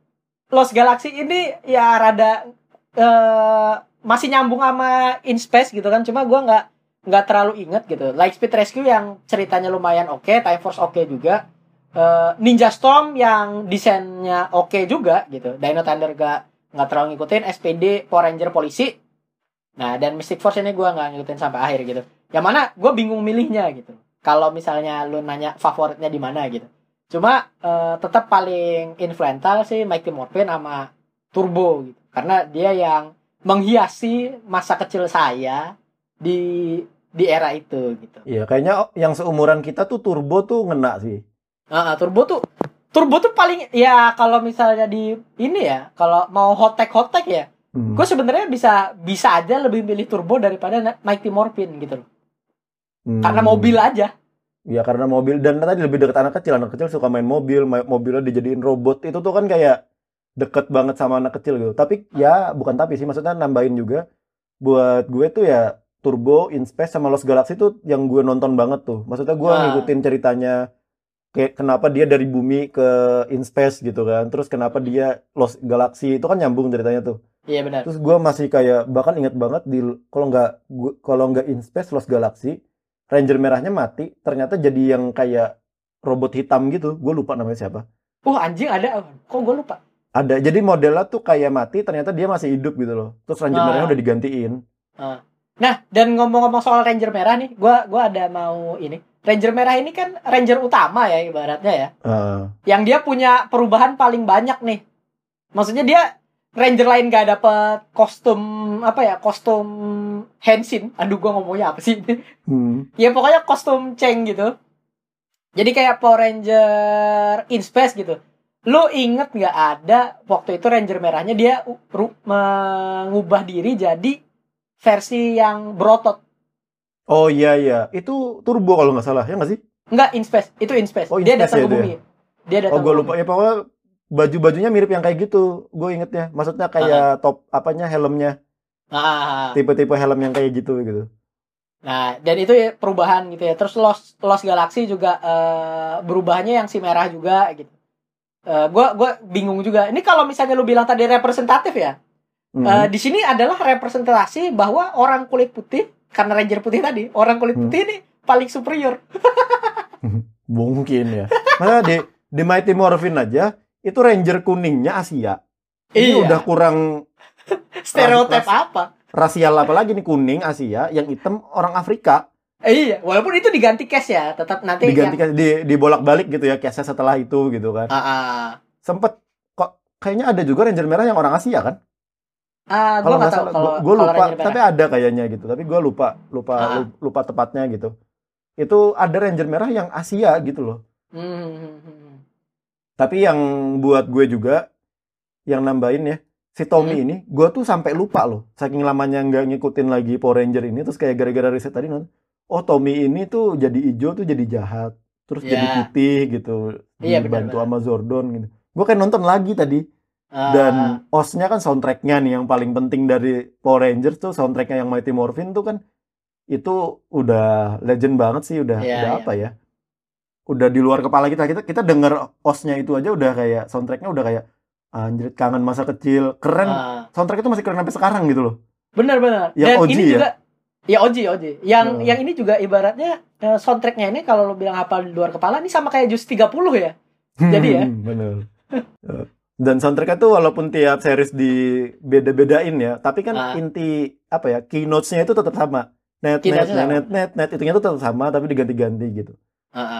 Lost Galaxy ini ya rada eh, masih nyambung sama in space gitu kan. Cuma gue nggak nggak terlalu inget gitu. Lightspeed Rescue yang ceritanya lumayan oke, Time Force oke juga. Eh, Ninja Storm yang desainnya oke juga gitu. Dino Thunder gak nggak terlalu ngikutin. SPD Power Ranger polisi. Nah dan Mystic Force ini gue nggak ngikutin sampai akhir gitu. Yang mana gue bingung milihnya gitu. Kalau misalnya lu nanya favoritnya di mana gitu. Cuma eh, tetap paling influential sih Mighty Morphin sama Turbo gitu. Karena dia yang menghiasi masa kecil saya di di era itu gitu. Iya, kayaknya yang seumuran kita tuh turbo tuh ngena sih. Ah, Turbo tuh Turbo tuh paling ya kalau misalnya di ini ya kalau mau hotek hotek ya Hmm. gue sebenarnya bisa bisa aja lebih milih Turbo daripada Na- Mighty Morphin gitu loh Hmm. karena mobil aja Ya karena mobil dan tadi lebih deket anak kecil. Anak kecil suka main mobil, mobilnya dijadiin robot. Itu tuh kan kayak deket banget sama anak kecil gitu. Tapi ya bukan tapi sih maksudnya nambahin juga buat gue tuh ya Turbo, In Space sama Lost Galaxy tuh yang gue nonton banget tuh. Maksudnya gue Ah. ngikutin ceritanya kayak kenapa dia dari bumi ke In Space gitu kan. Terus kenapa dia Lost Galaxy itu kan nyambung ceritanya tuh. Iya benar Terus gue masih kayak bahkan inget banget di kalau nggak kalau nggak in space Lost Galaxy Ranger merahnya mati ternyata jadi yang kayak robot hitam gitu. Gue lupa namanya siapa. uh anjing ada kok gue lupa Ada jadi modelnya tuh kayak mati ternyata dia masih hidup gitu loh. Terus Ranger Ah. merahnya udah digantiin. nah dan ngomong-ngomong soal Ranger merah nih gue gua ada mau ini Ranger merah ini kan Ranger utama ya ibaratnya ya Ah, yang dia punya perubahan paling banyak nih maksudnya dia Ranger lain gak dapet kostum apa ya kostum Henshin. Aduh gue ngomongnya apa sih? Hmm. ya pokoknya kostum Cheng gitu. Jadi kayak Power Ranger in Space gitu. Lu inget nggak ada waktu itu Ranger merahnya dia mengubah diri jadi versi yang berotot? Oh iya iya, itu turbo kalau nggak salah ya nggak sih? Enggak in Space. Itu in Space. Oh, in dia space datang ya ke ya? bumi. Dia datang Oh gue lupa. ya pokoknya baju-bajunya mirip yang kayak gitu. Gue inget ya. Maksudnya kayak top apanya helmnya, Nah, tipe-tipe helm yang kayak gitu gitu. nah, dan itu ya perubahan gitu ya. Terus Lost Lost Galaxy juga eh, berubahnya yang si merah juga gitu. Eh, gua gua bingung juga. Ini kalau misalnya lu bilang tadi representatif ya. Hmm. eh, di sini adalah representasi bahwa orang kulit putih karena ranger putih tadi, orang kulit Hmm. putih ini paling superior. Mungkin ya. Masa di di Mighty Morphin aja itu ranger kuningnya Asia. Ini Iya. udah kurang Stereotip Ras- apa? rasial apa lagi nih kuning Asia, yang hitam orang Afrika. Eh, iya, walaupun itu diganti case ya, tetap nanti Diganti yang, di dibolak-balik gitu ya case setelah itu gitu kan. Ah, ah. Sempet kok kayaknya ada juga ranger merah yang orang Asia kan? Ah, gua Kalau nggak salah, gue lupa, tapi ada kayaknya gitu. Tapi gue lupa, lupa, lu- lupa tepatnya gitu. Itu ada ranger merah yang Asia gitu loh. Hmm, hmm, hmm. Tapi yang buat gue juga yang nambahin ya, si Tommy Hmm. ini, gue tuh sampai lupa loh, saking lamanya nggak ngikutin lagi Power Ranger ini, terus kayak gara-gara riset tadi nonton, oh Tommy ini tuh jadi hijau tuh jadi jahat, terus jadi Ya. putih gitu, Iya, dibantu benar-benar. sama Zordon gitu. Gue kayak nonton lagi tadi, Ah, dan OS-nya kan soundtracknya nih yang paling penting dari Power Rangers tuh soundtracknya yang Mighty Morphin tuh kan itu udah legend banget sih udah Iya, udah iya. apa ya udah di luar kepala kita kita kita denger OS-nya itu aja udah kayak soundtracknya udah kayak anjir kangen masa kecil keren ah. soundtrack itu masih keren sampai sekarang gitu loh benar-benar. Yang Dan OG ini ya? juga ya Oji Oji. Yang Hmm. yang ini juga ibaratnya eh, soundtracknya ini kalau lu bilang hafal di luar kepala ini sama kayak Jus 30 ya. Jadi ya? bener dan soundtracknya tuh walaupun tiap series di beda-bedain ya tapi kan Ah. inti apa ya keynotes-nya itu tetap sama net net sama. net net net itunya tuh tetap sama tapi diganti-ganti gitu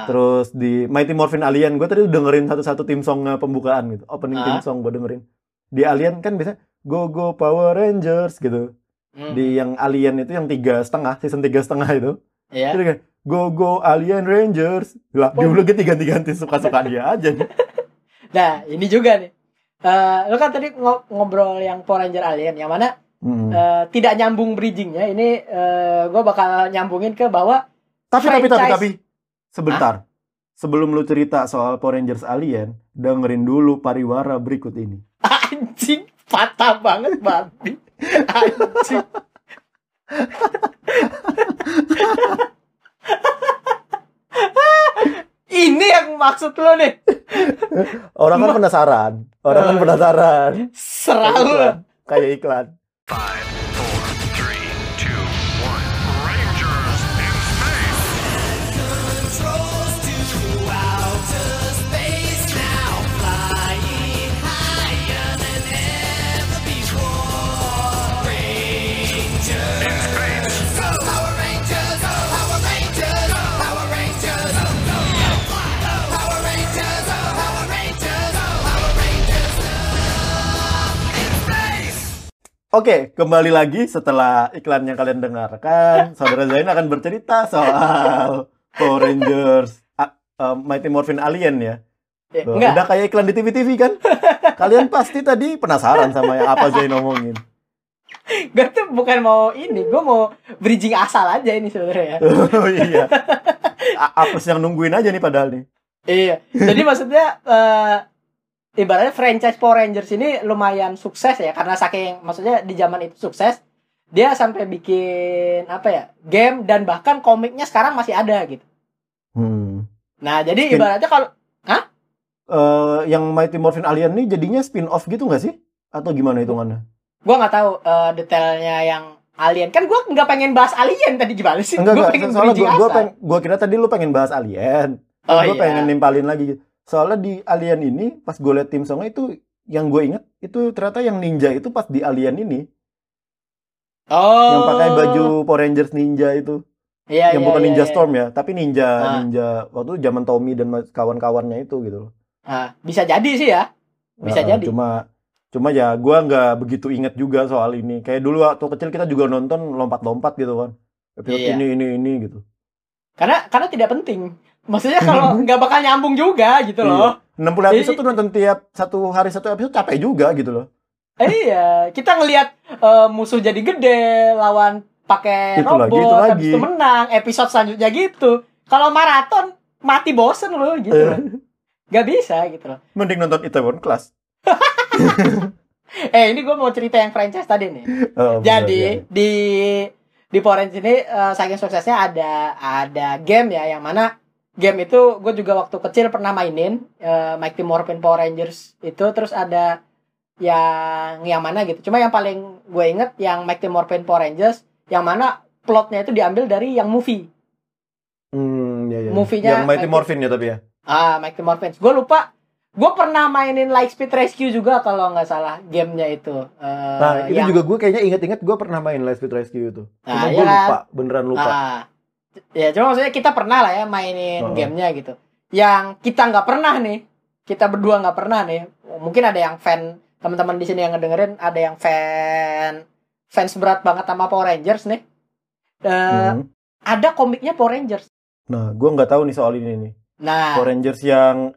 Terus di Mighty Morphin Alien, gue tadi dengerin satu-satu tim songnya pembukaan gitu, opening tim song gue dengerin. Di Alien kan biasa Go Go Power Rangers gitu. Hmm. Di yang Alien itu yang tiga setengah, season tiga setengah itu, ya. itu kan Go Go Alien Rangers. Lah, Oh. dulu ganti ganti suka-suka dia aja nih. Nah, ini juga nih. Eh, lu kan tadi ngo- ngobrol yang Power Ranger Alien yang mana Hmm. eh, tidak nyambung bridgingnya. Ini gue bakal nyambungin ke bahwa tapi tapi tapi tapi sebentar. Sebelum lu cerita soal Power Rangers Alien, dengerin dulu pariwara berikut ini. anjing patah banget babi. Anjing. Ini yang maksud lo nih. Orang kan penasaran. Orang kan Oh. penasaran. Serah Kayak iklan. Kayak iklan. Oke, kembali lagi setelah iklan yang kalian dengarkan. Saudara Zain akan bercerita soal Power Rangers eh, Mighty Morphin Alien ya. Enggak. Udah kayak iklan di TV-TV kan? Kalian pasti tadi penasaran sama yang apa Zain ngomongin. Gue tuh bukan mau ini, gue mau bridging asal aja ini sebenarnya. Oh iya. A- Apes yang nungguin aja nih padahal nih. iya. Jadi maksudnya eh ibaratnya franchise Power Rangers ini lumayan sukses ya karena saking maksudnya di zaman itu sukses dia sampai bikin apa ya game dan bahkan komiknya sekarang masih ada gitu. Hmm. Nah jadi Spin- ibaratnya kalau Eh, yang Mighty Morphin Alien nih jadinya spin-off gitu nggak sih? Atau gimana hitungannya? gue nggak tahu eh, detailnya yang alien kan gue nggak pengen bahas alien tadi gimana sih? Enggak, Gue enggak. pengen Soalnya gua, gua, asal. peng- gua kira tadi lu pengen bahas Alien. Oh, gue iya. pengen nimpalin lagi. Soalnya di Alien ini, pas gue liat tim songnya itu, yang gue inget, itu ternyata yang ninja itu pas di Alien ini. Oh. Yang pakai baju Power Rangers ninja itu. Iya, yang iya, bukan iya, ninja iya. Storm ya, tapi ninja, Ah. ninja, waktu itu zaman Tommy dan kawan-kawannya itu gitu loh. Ah, bisa jadi sih ya. Bisa Nah, jadi. Cuma, cuma ya gue nggak begitu inget juga soal ini. Kayak dulu waktu kecil kita juga nonton lompat-lompat gitu kan. Episode Iya. ini, ini, ini gitu. Karena karena tidak penting. Maksudnya kalau nggak bakal nyambung juga gitu loh. 60 episode Jadi- tuh nonton tiap satu hari satu episode capek juga gitu loh. Eh, iya, kita ngelihat eh, musuh jadi gede, lawan pakai Itu lagi, robot, itu habis lagi. itu menang, episode selanjutnya gitu. Kalau maraton mati bosen loh gitu. Eh. loh. Gak bisa gitu loh. Mending nonton Itaewon Class. Eh ini gue mau cerita yang franchise tadi nih. Oh, Jadi bener, di di Rangers ini eh, saking suksesnya ada ada game ya yang mana game itu gue juga waktu kecil pernah mainin eh, Mighty Morphin Power Rangers itu terus ada yang yang mana gitu. Cuma yang paling gue inget yang Mighty Morphin Power Rangers yang mana plotnya itu diambil dari yang movie. ya. Hmm, iya, iya. Movie-nya Yang Mighty Morphin ya tapi ya. Ah, Mighty Morphin. Gue lupa. Gue pernah mainin Lightspeed Rescue juga kalau nggak salah gamenya itu. Eh, Nah, itu yang- juga gue kayaknya inget-inget gue pernah main Lightspeed Rescue itu. Cuma Nah, gue kan? lupa, beneran lupa. Ah, ya cuma maksudnya kita pernah lah ya mainin Oh. gamenya gitu. Yang kita nggak pernah nih, kita berdua nggak pernah nih. Mungkin ada yang fan teman-teman di sini yang ngedengerin, ada yang fan fans berat banget sama Power Rangers nih. Eh, Hmm. Ada komiknya Power Rangers. Nah, gue nggak tahu nih soal ini nih. Nah, Power Rangers yang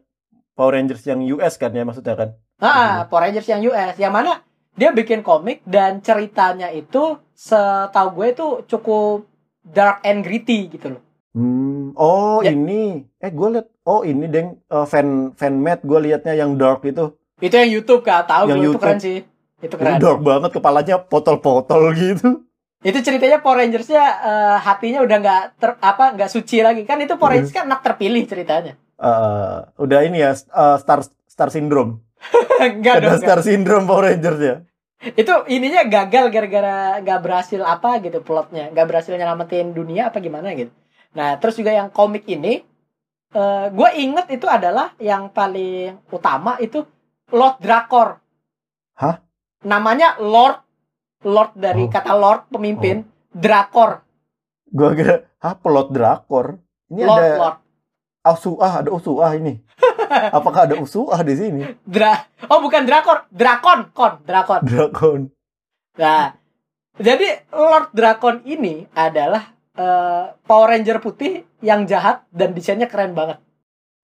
Power Rangers yang US kan ya maksudnya kan? ah, Power Rangers yang US, yang mana dia bikin komik dan ceritanya itu setahu gue itu cukup dark and gritty gitu loh. Hmm. Oh Ya. ini, eh gue liat, oh ini deng eh, fan fan made gue liatnya yang dark itu, Itu yang YouTube kak, tahu Yang gue itu YouTube. keren sih. Itu Ini keren. dark banget kepalanya potol-potol gitu. Itu ceritanya Power Rangers-nya eh, hatinya udah nggak ter apa nggak suci lagi kan itu Power Hmm. Rangers kan anak terpilih ceritanya. Eh, udah ini ya eh, star star syndrome, Enggak ada dong. star syndrome Power Rangers ya. Itu ininya gagal gara-gara nggak berhasil apa gitu plotnya, nggak berhasil nyelamatin dunia apa gimana gitu. Nah terus juga yang komik ini, eh gue inget itu adalah yang paling utama itu Lord Drakor. Hah? Namanya Lord Lord dari Oh. kata Lord pemimpin Drakor. Gue kira, ah plot drakor. Ini Lord ada Lord usuah, ada usuah ini. Apakah ada usuah di sini? Dra Oh bukan Drakor, Drakon, kon, Drakon. Drakon. Nah, jadi Lord Drakon ini adalah eh, Power Ranger putih yang jahat dan desainnya keren banget.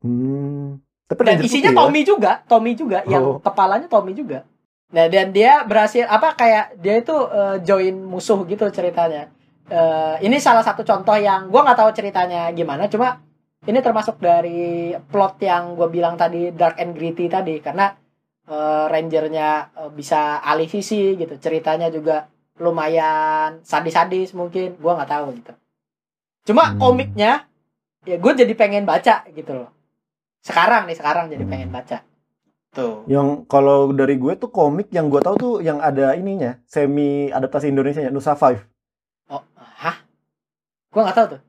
Hmm. Tapi Dan Ranger isinya putih ya? Tommy juga, Tommy juga, yang Oh. kepalanya Tommy juga. Nah, dan dia berhasil apa kayak dia itu eh, join musuh gitu ceritanya. Eh, ini salah satu contoh yang gua nggak tahu ceritanya gimana, cuma ini termasuk dari plot yang gue bilang tadi dark and gritty tadi karena eh, rangernya eh, bisa alih visi gitu, ceritanya juga lumayan sadis-sadis mungkin, gua nggak tahu gitu. Cuma Hmm. komiknya ya gue jadi pengen baca gitu loh. Sekarang nih sekarang jadi Hmm. pengen baca. Tuh. Yang kalau dari gue tuh komik yang gue tahu tuh yang ada ininya semi adaptasi Indonesia nya Nusa Five. Oh, hah? Gue nggak tahu tuh.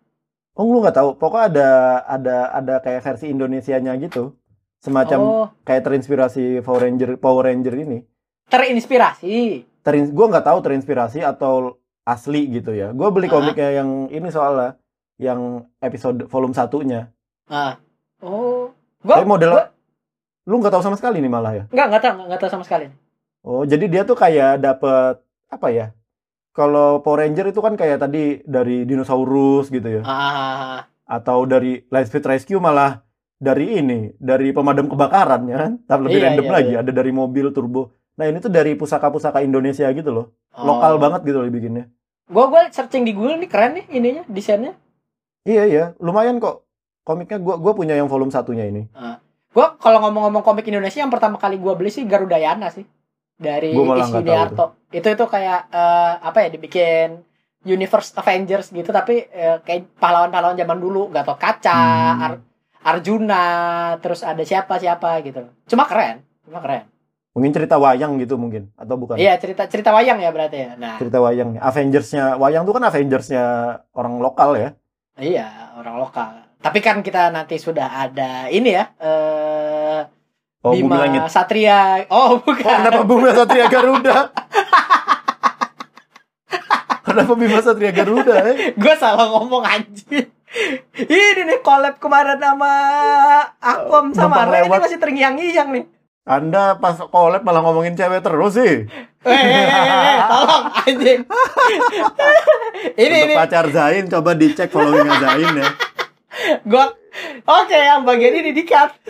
Oh lu nggak tahu? Pokoknya ada ada ada kayak versi Indonesianya gitu. Semacam oh, kayak terinspirasi Power Ranger Power Ranger ini. terinspirasi. Terin gue nggak tahu terinspirasi atau asli gitu ya. Gue beli Ah. komiknya yang ini soalnya yang episode volume satunya. Ah. Oh. Gue Tapi model lu nggak tahu sama sekali nih malah ya. nggak nggak tahu nggak tahu sama sekali. Oh, jadi dia tuh kayak dapet apa ya? Kalau Power Ranger itu kan kayak tadi dari dinosaurus gitu ya. Ah. Atau dari Lightspeed Rescue malah dari ini, dari pemadam kebakaran ya kan? Tapi lebih Iya, random iya, lagi, iya. ada dari mobil turbo. Nah, ini tuh dari pusaka-pusaka Indonesia gitu loh. Oh. Lokal banget gitu loh dibikinnya. Gue gue searching di Google nih keren nih ininya desainnya. Iya, iya, lumayan kok. Komiknya gua gua punya yang volume satunya ini. Gue kalau ngomong-ngomong komik Indonesia yang pertama kali gue beli sih Garudayana sih dari Gua malah Is nggak tahu Yudiarto. Itu itu kayak eh, apa ya dibikin Universe Avengers gitu tapi eh, kayak pahlawan-pahlawan zaman dulu Gatot Kaca, Hmm. Ar- Arjuna, terus ada siapa-siapa gitu. Cuma keren, cuma keren. Mungkin cerita wayang gitu mungkin atau bukan? Iya cerita cerita wayang ya berarti ya. Nah Cerita wayang. Avengers-nya wayang tuh kan Avengers-nya orang lokal ya. iya orang lokal. Tapi kan kita nanti sudah ada ini ya. Eh, Oh, Bima Langit. Satria. Oh Oh, bukan. kenapa Bima Satria Garuda? kenapa Bima Satria Garuda? Eh? gue salah ngomong anjing. Ini nih collab kemarin sama Akom sama Numpang Ren ini masih terngiang-ngiang nih. Anda pas collab malah ngomongin cewek terus sih. Eh, eh, eh, eh, tolong anjing. ini Untuk ini pacar Zain coba dicek followingnya Zain ya. gua Oke, yang bagian ini di-cut.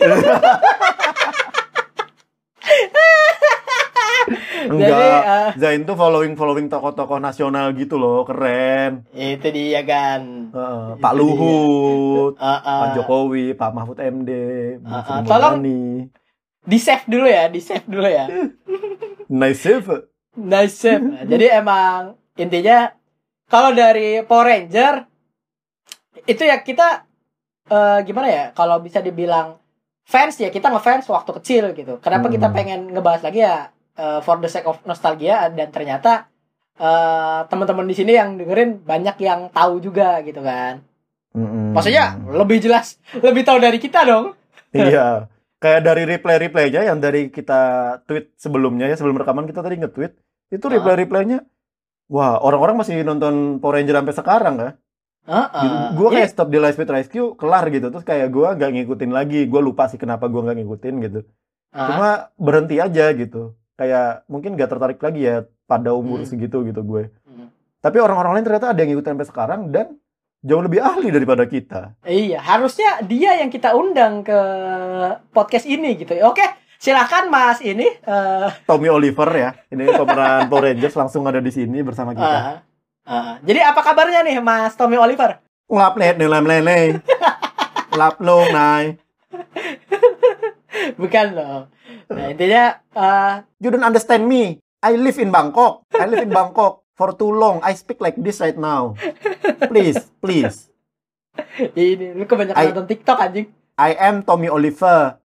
Enggak. Jadi, eh, Zain tuh following following tokoh-tokoh nasional gitu loh, keren. itu dia kan. Heeh, Itu Pak dia. Luhut, Eh, eh, Pak Jokowi, Pak Mahfud MD, Sri ah, tolong. Di save dulu ya, di save dulu ya. Nice save. Nice save. Jadi emang intinya kalau dari Power Ranger itu ya kita eh, gimana ya? Kalau bisa dibilang fans ya kita ngefans waktu kecil gitu. Kenapa Hmm. kita pengen ngebahas lagi ya eh, for the sake of nostalgia dan ternyata eh, teman-teman di sini yang dengerin banyak yang tahu juga gitu kan. Mm-mm. Maksudnya lebih jelas, lebih tahu dari kita dong. Iya. Kayak dari reply-replaynya yang dari kita tweet sebelumnya ya, sebelum rekaman kita tadi nge-tweet, itu reply-replaynya wah, orang-orang masih nonton Power Ranger sampai sekarang kan. Heeh. gue Ini- kayak stop di Live Speed Rescue kelar gitu terus kayak gue nggak ngikutin lagi gue lupa sih kenapa gue nggak ngikutin gitu Ah, cuma berhenti aja gitu kayak mungkin nggak tertarik lagi ya pada umur Hmm. segitu gitu gue Hmm. tapi orang-orang lain ternyata ada yang ngikutin sampai sekarang dan jauh lebih ahli daripada kita Iya, harusnya dia yang kita undang ke podcast ini gitu. Oke, silakan Mas ini. eh Tommy Oliver ya ini pemeran Power Rangers langsung ada di sini bersama kita eh, jadi apa kabarnya nih Mas Tommy Oliver? ngelap net ngelap lele lap lo nai Bukan loh. Nah, intinya eh you don't understand me I live in Bangkok I live in Bangkok for too long I speak like this right now please please ini lu kebanyakan I- nonton TikTok anjing. I am Tommy Oliver.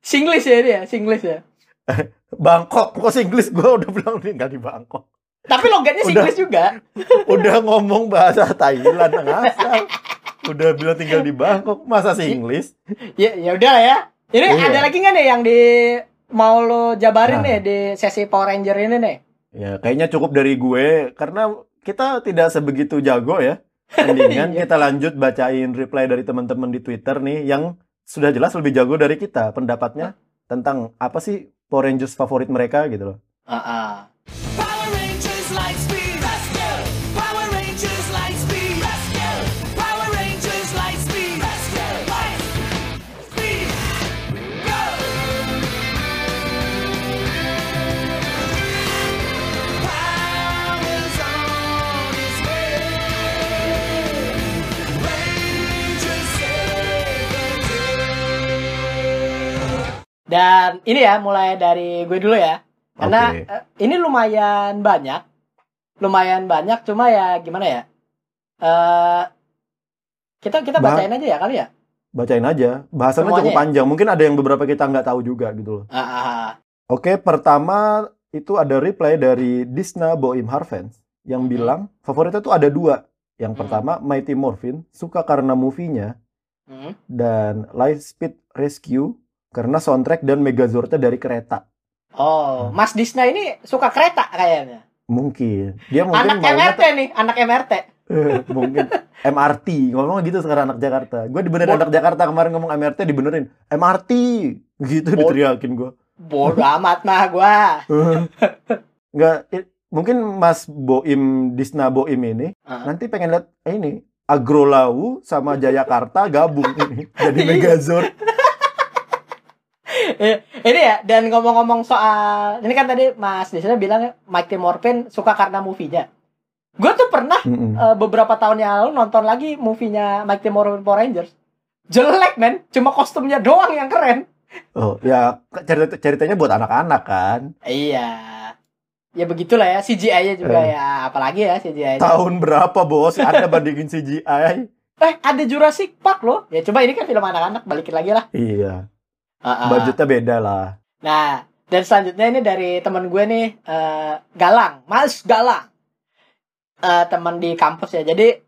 Singlish ya ini ya, Singlish ya. Bangkok, kok Inggris gue udah bilang tinggal di Bangkok. Tapi logatnya Udah. Singlish juga. Udah ngomong bahasa Thailand ngasal. Udah bilang tinggal di Bangkok, masa Inggris? Ya ya udah lah ya. Ini Iya. ada lagi nggak nih yang di mau lo jabarin Nah. nih di sesi Power Ranger ini nih? Ya, kayaknya cukup dari gue karena kita tidak sebegitu jago ya. Mendingan Iya. kita lanjut bacain reply dari teman-teman di Twitter nih yang sudah jelas lebih jago dari kita pendapatnya tentang apa sih Power Rangers favorit mereka gitu loh. Ah, ah. Dan ini ya mulai dari gue dulu ya. Karena Oke. eh, ini lumayan banyak. Lumayan banyak cuma ya gimana ya? Eh kita kita Bah- bacain aja ya kali ya. Bacain aja. Bahasannya Semuanya cukup ya? panjang. Mungkin ada yang beberapa kita nggak tahu juga gitu loh. Ah, ah, ah. Oke, pertama itu ada reply dari Disna Boim Harvens yang Hmm. bilang favoritnya tuh ada dua. Yang Hmm. pertama Mighty Morphin suka karena movie-nya Hmm. dan Lightspeed Rescue karena soundtrack dan Megazordnya dari kereta. Oh, Mas Disna ini suka kereta kayaknya. Mungkin dia mungkin anak MRT nih, anak MRT. tuh- mungkin MRT ngomong gitu sekarang anak Jakarta. Gue dibenerin anak Jakarta kemarin ngomong MRT dibenerin MRT gitu Bo- diteriakin gue. Bodoh amat mah gua. Nggak, i- mungkin Mas Boim Disna Boim ini Ah. nanti pengen lihat eh, ini Agrolau sama Jayakarta gabung ini jadi Iya. Megazord. Eh, ini ya dan ngomong-ngomong soal ini kan tadi Mas Disna bilang Mighty Morphin suka karena movie-nya. Gue tuh pernah Mm-mm. eh, beberapa tahun yang lalu nonton lagi movie-nya Mighty Morphin Power Rangers. Jelek men, cuma kostumnya doang yang keren. Oh ya cerita ceritanya buat anak-anak kan. Iya. Ya begitulah ya CGI-nya juga Eh. ya, apalagi ya CGI. -nya. Tahun berapa bos? Anda bandingin CGI? Eh, ada Jurassic Park loh. Ya coba ini kan film anak-anak, balikin lagi lah. Iya, Ah. budgetnya beda lah. Nah, dan selanjutnya ini dari teman gue nih, eh, Galang, Mas Galang. Eh, teman di kampus ya. Jadi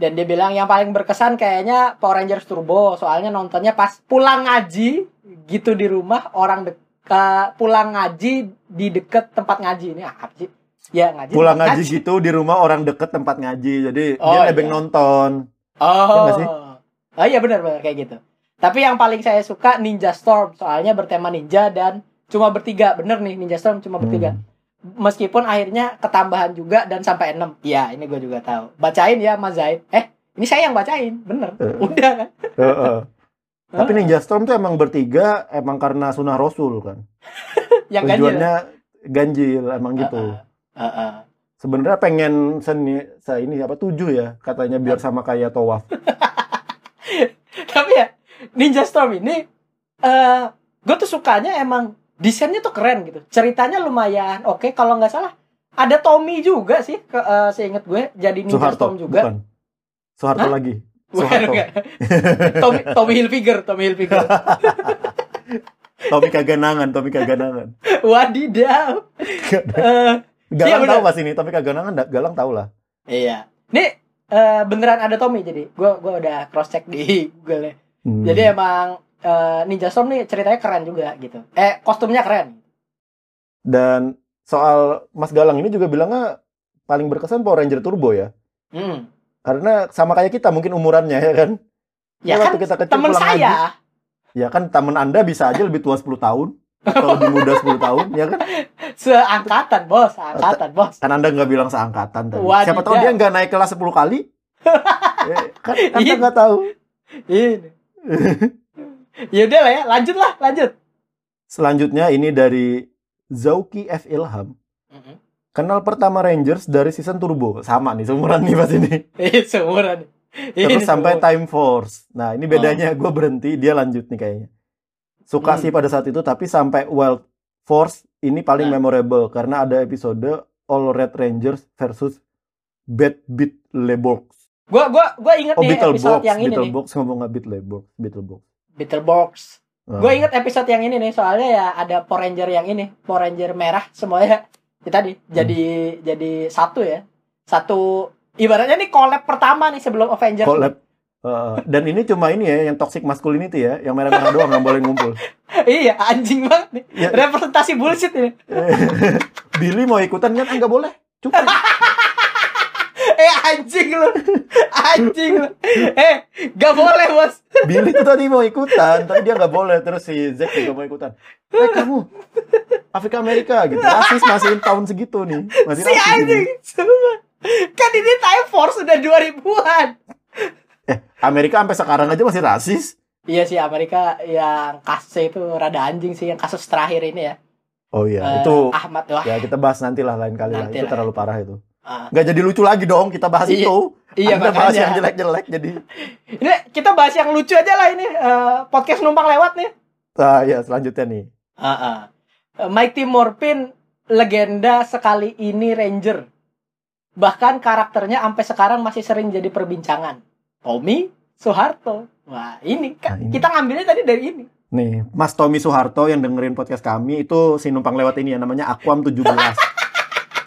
dan dia bilang yang paling berkesan kayaknya Power Rangers Turbo, soalnya nontonnya pas pulang ngaji gitu di rumah orang dek eh, pulang ngaji di deket tempat ngaji ini apa sih? Ya ngaji. Pulang tempat ngaji gitu di rumah orang deket tempat ngaji. Jadi Oh, dia nebeng iya. nonton. Oh. nggak sih? Oh iya benar-benar kayak gitu. Tapi yang paling saya suka Ninja Storm soalnya bertema ninja dan cuma bertiga. Bener nih Ninja Storm cuma bertiga. Hmm. Meskipun akhirnya ketambahan juga dan sampai 6. Iya, ini gue juga tahu. Bacain ya Mas Zaid. Eh, ini saya yang bacain. Bener. Eh. Udah kan? Heeh. Tapi Ninja Storm tuh emang bertiga emang karena sunah Rasul kan. yang ganjil. tujuannya ganjil emang gitu. Heeh. Heeh. Sebenarnya pengen seni saya ini apa tujuh ya katanya biar sama kayak tawaf. Tapi ya Ninja Storm ini eh gue tuh sukanya emang desainnya tuh keren gitu. Ceritanya lumayan oke kalau nggak salah ada Tommy juga sih ke, eh, seinget gue jadi Ninja Soeharto Storm juga. bukan. Soeharto Hah? lagi. Soeharto. bukan. Tommy, Tommy Hilfiger, Tommy Hilfiger. Tommy Kaganangan, Tommy Kaganangan. Wadidaw. Eh, Galang bener. tahu pas ini, Tommy Kaganangan Galang tahu lah. iya. Nih eh, beneran ada Tommy jadi gue gua udah cross check di Google ya. Hmm. Jadi emang eh, Ninja Storm nih ceritanya keren juga gitu. Eh kostumnya keren. Dan soal Mas Galang ini juga bilangnya paling berkesan Power Ranger Turbo ya. Hmm. Karena sama kayak kita mungkin umurannya ya kan. Ya waktu kan kita kecil temen pulang saya. Ya kan temen Anda bisa aja lebih tua 10 tahun atau lebih muda 10 tahun ya kan. Seangkatan bos, seangkatan bos. Kan Anda nggak bilang seangkatan tadi. Wadidaw. Siapa tahu dia nggak naik kelas 10 kali. Eh, kan Anda Iya. nggak tahu. Ini. ya udah lah ya, lanjut lah, lanjut. Selanjutnya ini dari Zauki F Ilham. Kenal pertama Rangers dari season Turbo. Sama nih, seumuran nih pas ini. Ini seumuran. Ini Terus sampai seumuran. Time Force. Nah, ini bedanya gue berhenti, dia lanjut nih kayaknya. Suka Hmm. sih pada saat itu, tapi sampai Wild Force ini paling Nah. memorable karena ada episode All Red Rangers versus Bad Beat Lebox. Gua gua gua inget Oh, nih episode yang ini nih. Beetlebox ngomong nggak Beat Lebox, Beetlebox. Beetlebox. Nah. Gue inget episode yang ini nih, soalnya ya ada Power Ranger yang ini, Power Ranger merah semuanya. Ya tadi jadi jadi satu ya. Satu ibaratnya nih collab pertama nih sebelum Avengers. collab. Uh, dan ini cuma ini ya, yang toxic masculinity ya, yang merah-merah doang nggak boleh ngumpul. iya, anjing banget nih. Ya. Representasi bullshit ini. Billy mau ikutan kan? Enggak boleh. Cukup. Eh anjing lu. Anjing lu. Eh, gak boleh, Bos. Billy tuh tadi mau ikutan, tapi dia nggak boleh. Terus si Zack juga mau ikutan. Eh kamu, Afrika Amerika gitu. Rasis masih tahun segitu nih. Masih Si anjing. Sumpah. Kan ini Time Force udah 2000-an. Eh, Amerika sampai sekarang aja masih rasis. Iya sih Amerika yang kasusnya itu rada anjing sih yang kasus terakhir ini ya. Oh iya, Eh, itu Ahmad wah. ya kita bahas nanti lah lain kali lah. Nanti Itu lah. terlalu parah itu. Ah. Nggak jadi lucu lagi dong kita bahas Iya, itu. Iya Anda bahas yang jelek-jelek jadi. Ini kita bahas yang lucu aja lah ini eh, podcast numpang lewat nih. Nah, ya selanjutnya nih. Ah, ah. Eh, Mighty Morphin legenda sekali ini Ranger. Bahkan karakternya sampai sekarang masih sering jadi perbincangan. Tommy Soeharto. Wah, ini kan Nah, ini. kita ngambilnya tadi dari ini. Nih, Mas Tommy Soeharto yang dengerin podcast kami itu si numpang lewat ini ya namanya Aquam 17.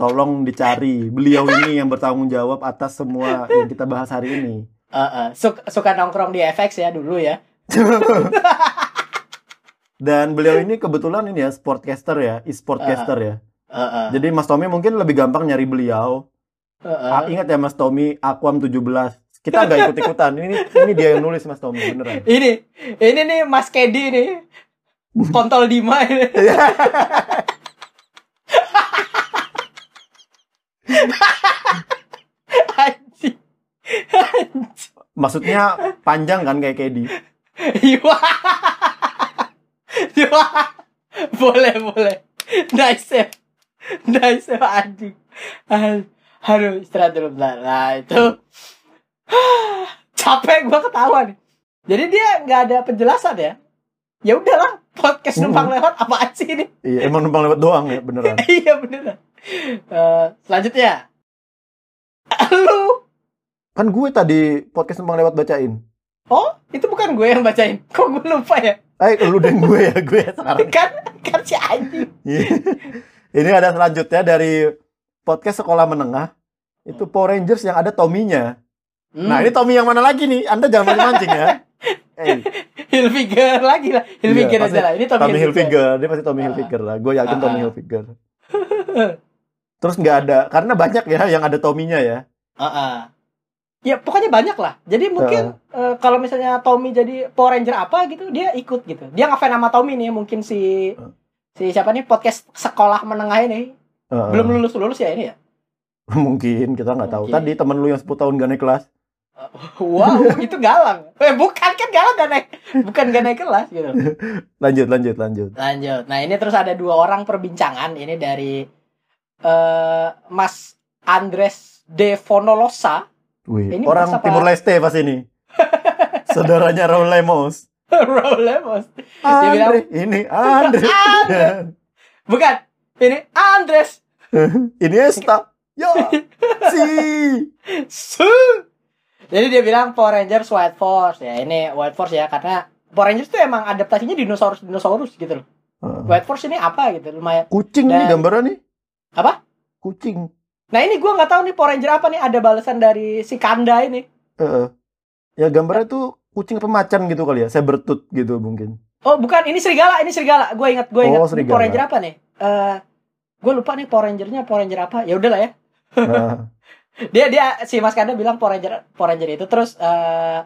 Tolong dicari. Beliau ini yang bertanggung jawab atas semua yang kita bahas hari ini. Eh, eh, suka, suka nongkrong di FX ya dulu ya. Dan beliau ini kebetulan ini ya sportcaster ya, e-sportcaster ya. Eh, eh, Jadi Mas Tommy mungkin lebih gampang nyari beliau. eh. Ah, ingat ya Mas Tommy Aquam 17. Kita nggak ikut-ikutan. Ini ini dia yang nulis Mas Tommy beneran. Ini, ini nih Mas Kedi nih. Kontol Dima ini. Anjing. Anjing. Maksudnya panjang kan kayak Kedi. Iya. Iya. Boleh, boleh. Nice ya. Nice ya, anjing. Aduh, Aduh, istirahat dulu bentar. Nah, itu. Capek gua ketawa nih. Jadi dia nggak ada penjelasan ya. Ya udahlah, podcast Hmm. numpang lewat apaan sih ini? Iya, emang numpang lewat doang ya beneran. iya beneran. Eh, selanjutnya. Lu. Kan gue tadi podcast numpang lewat bacain. Oh, itu bukan gue yang bacain. Kok gue lupa ya? Eh, lu dan gue ya, gue sekarang. Kan kan si anjing. Iya. Ini ada selanjutnya dari podcast sekolah menengah. Itu Power Rangers yang ada Tommy-nya. Hmm. Nah, ini Tommy yang mana lagi nih? Anda jangan mancing-mancing ya. Eh, Hilfiger lagi lah. Hilfiger Iya, aja lah. Ini Tommy, Tommy Hilfiger. Hilfiger, dia pasti Tommy Ah. Hilfiger lah. Gue yakin Ah, Tommy. Hilfiger. Terus nggak ada, karena banyak ya yang ada Tommy-nya ya. Heeh. Ya pokoknya banyak lah. Jadi mungkin eh, kalau misalnya Tommy jadi Power Ranger apa gitu, dia ikut gitu. Dia ngefans sama Tommy nih, mungkin si Uh. si siapa nih podcast sekolah menengah ini Heeh. belum lulus lulus ya ini ya. Mungkin kita nggak tahu. Tadi temen lu yang 10 tahun gak naik kelas. wow itu galang eh bukan kan galang gak naik bukan gak naik kelas gitu Lanjut, lanjut, lanjut. lanjut nah ini terus ada dua orang perbincangan ini dari eh Mas Andres de Fonolosa Wih, Ini orang apa? Timur Leste pas ini. Saudaranya Raul Lemos. Raul Lemos Dia bilang- Andre, ini Andre. Andre. bukan ini Andres ini Esta. Ya, si. Su. Jadi dia bilang Power Rangers White Force ya ini White Force ya karena Power Rangers itu emang adaptasinya dinosaurus dinosaurus gitu loh. White Force ini apa gitu lumayan. Kucing nih Dan- gambaran nih. Apa? Kucing. Nah ini gua nggak tahu nih Power Ranger apa nih ada balasan dari si Kanda ini. Heeh. Ya gambarnya tuh kucing pemacan gitu kali ya, sabertooth gitu mungkin. Oh bukan ini serigala ini serigala. Gue ingat gue ingat Oh, Ini serigala. Power Ranger apa nih? Eh gue lupa nih Power Rangernya Power Ranger apa. Ya udahlah ya. Nah, Dia dia si Mas Kanda bilang Power Ranger Power Ranger itu terus eh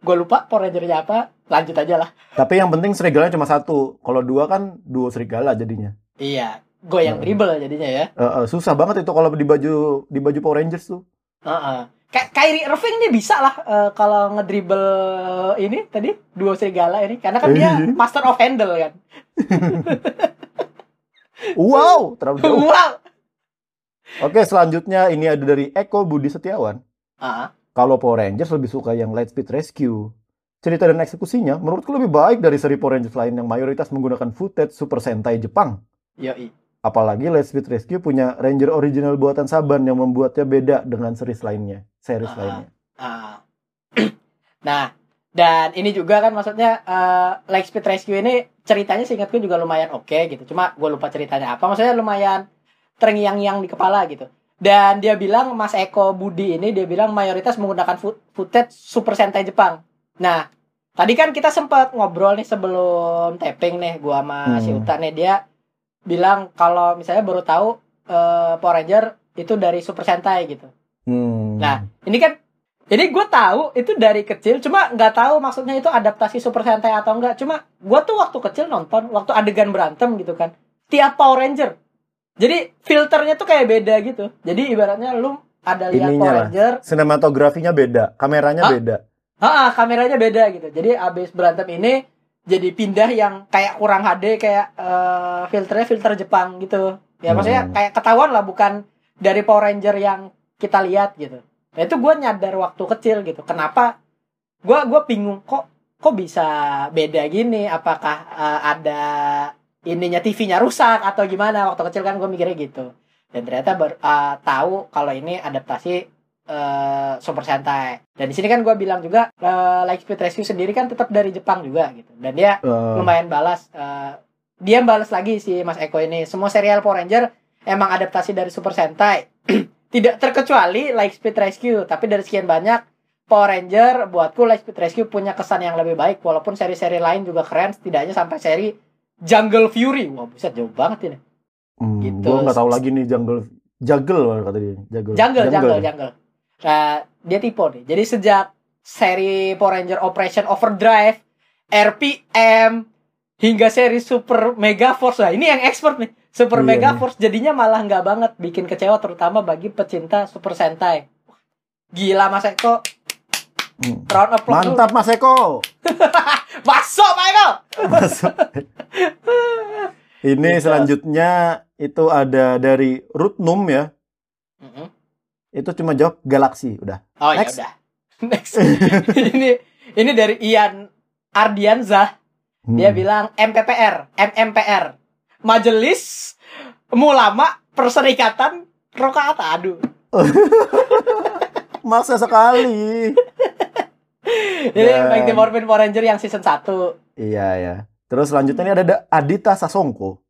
gue lupa Power Rangernya apa. Lanjut aja lah. tapi yang penting serigalanya cuma satu. Kalau dua kan duo serigala jadinya. Iya. Gue yang Hmm. dribble jadinya ya. Eh, eh, susah banget itu kalau di baju di baju Power Rangers tuh. Heeh. Kayak Kyrie Irving nih bisa lah eh, kalau ngedribble ini tadi dua serigala ini karena kan dia master of handle kan. Wow, terlalu jauh. wow. Oke, selanjutnya ini ada dari Eko Budi Setiawan. Heeh. Kalau Power Rangers lebih suka yang Lightspeed Rescue. Cerita dan eksekusinya menurutku lebih baik dari seri Power Rangers lain yang mayoritas menggunakan footage Super Sentai Jepang. Yoi. Apalagi Lightspeed Rescue punya Ranger original buatan Saban yang membuatnya beda dengan series lainnya, series Ah. lainnya. Ah. nah, dan ini juga kan maksudnya eh Lightspeed Rescue ini ceritanya seingat gue juga lumayan oke gitu. Cuma gue lupa ceritanya apa. Maksudnya lumayan terngiang-ngiang di kepala gitu. Dan dia bilang Mas Eko Budi ini dia bilang mayoritas menggunakan foot- footage Super Sentai Jepang. Nah, tadi kan kita sempat ngobrol nih sebelum taping nih gua sama si Hmm. Uta nih dia bilang kalau misalnya baru tahu eh, Power Ranger itu dari Super Sentai gitu. Hmm. Nah, ini kan ini gue tahu itu dari kecil cuma nggak tahu maksudnya itu adaptasi Super Sentai atau enggak cuma gue tuh waktu kecil nonton waktu adegan berantem gitu kan tiap Power Ranger jadi filternya tuh kayak beda gitu jadi ibaratnya lu ada lihat Ininya Power lah. Ranger sinematografinya beda, kameranya Hah? beda. ah kameranya beda gitu jadi abis berantem ini jadi pindah yang kayak kurang HD kayak eh, filternya filter Jepang gitu. Ya maksudnya Hmm. kayak ketahuan lah bukan dari Power Ranger yang kita lihat gitu. Nah itu gue nyadar waktu kecil gitu. Kenapa gue gua bingung kok kok bisa beda gini? Apakah eh, ada ininya TV-nya rusak atau gimana? Waktu kecil kan gue mikirnya gitu. Dan ternyata ber, eh, tahu kalau ini adaptasi eh, Super Sentai dan di sini kan gue bilang juga eh, Lightspeed Rescue sendiri kan tetap dari Jepang juga gitu. Dan dia Eh, lumayan balas eh, dia balas lagi si Mas Eko ini. Semua serial Power Ranger emang adaptasi dari Super Sentai tidak terkecuali Lightspeed Rescue tapi dari sekian banyak Power Ranger buatku Lightspeed Rescue punya kesan yang lebih baik. Walaupun seri-seri lain juga keren setidaknya sampai seri Jungle Fury. Wah buset jauh banget ini. Hmm, gitu. Gue nggak tahu lagi nih jungle, juggle kata dia. Juggle, Jungle Jungle. Ya? Jungle Nah, dia tipe nih jadi sejak seri Power Ranger Operation Overdrive RPM hingga seri Super Mega Force nah ini yang expert nih Super Iya, Mega iya. Force jadinya malah nggak banget bikin kecewa terutama bagi pecinta Super Sentai gila Mas Eko Hmm. round applause dulu. Mantap Mas Eko. masuk Michael Masuk. Ini Gitu. selanjutnya itu ada dari Rutnum ya. Mm-mm. Itu cuma jawab galaksi udah. oh ya Next. udah next ini ini dari Ian Ardianzah Hmm. Dia bilang MPPR, MMPR. Majelis Mulama Perserikatan Rokaat. Aduh. Maksa sekali. Ini Dan- Mighty Morphin Power Ranger yang season 1. Iya ya. Terus selanjutnya ini ada Da- Adita Sasongko.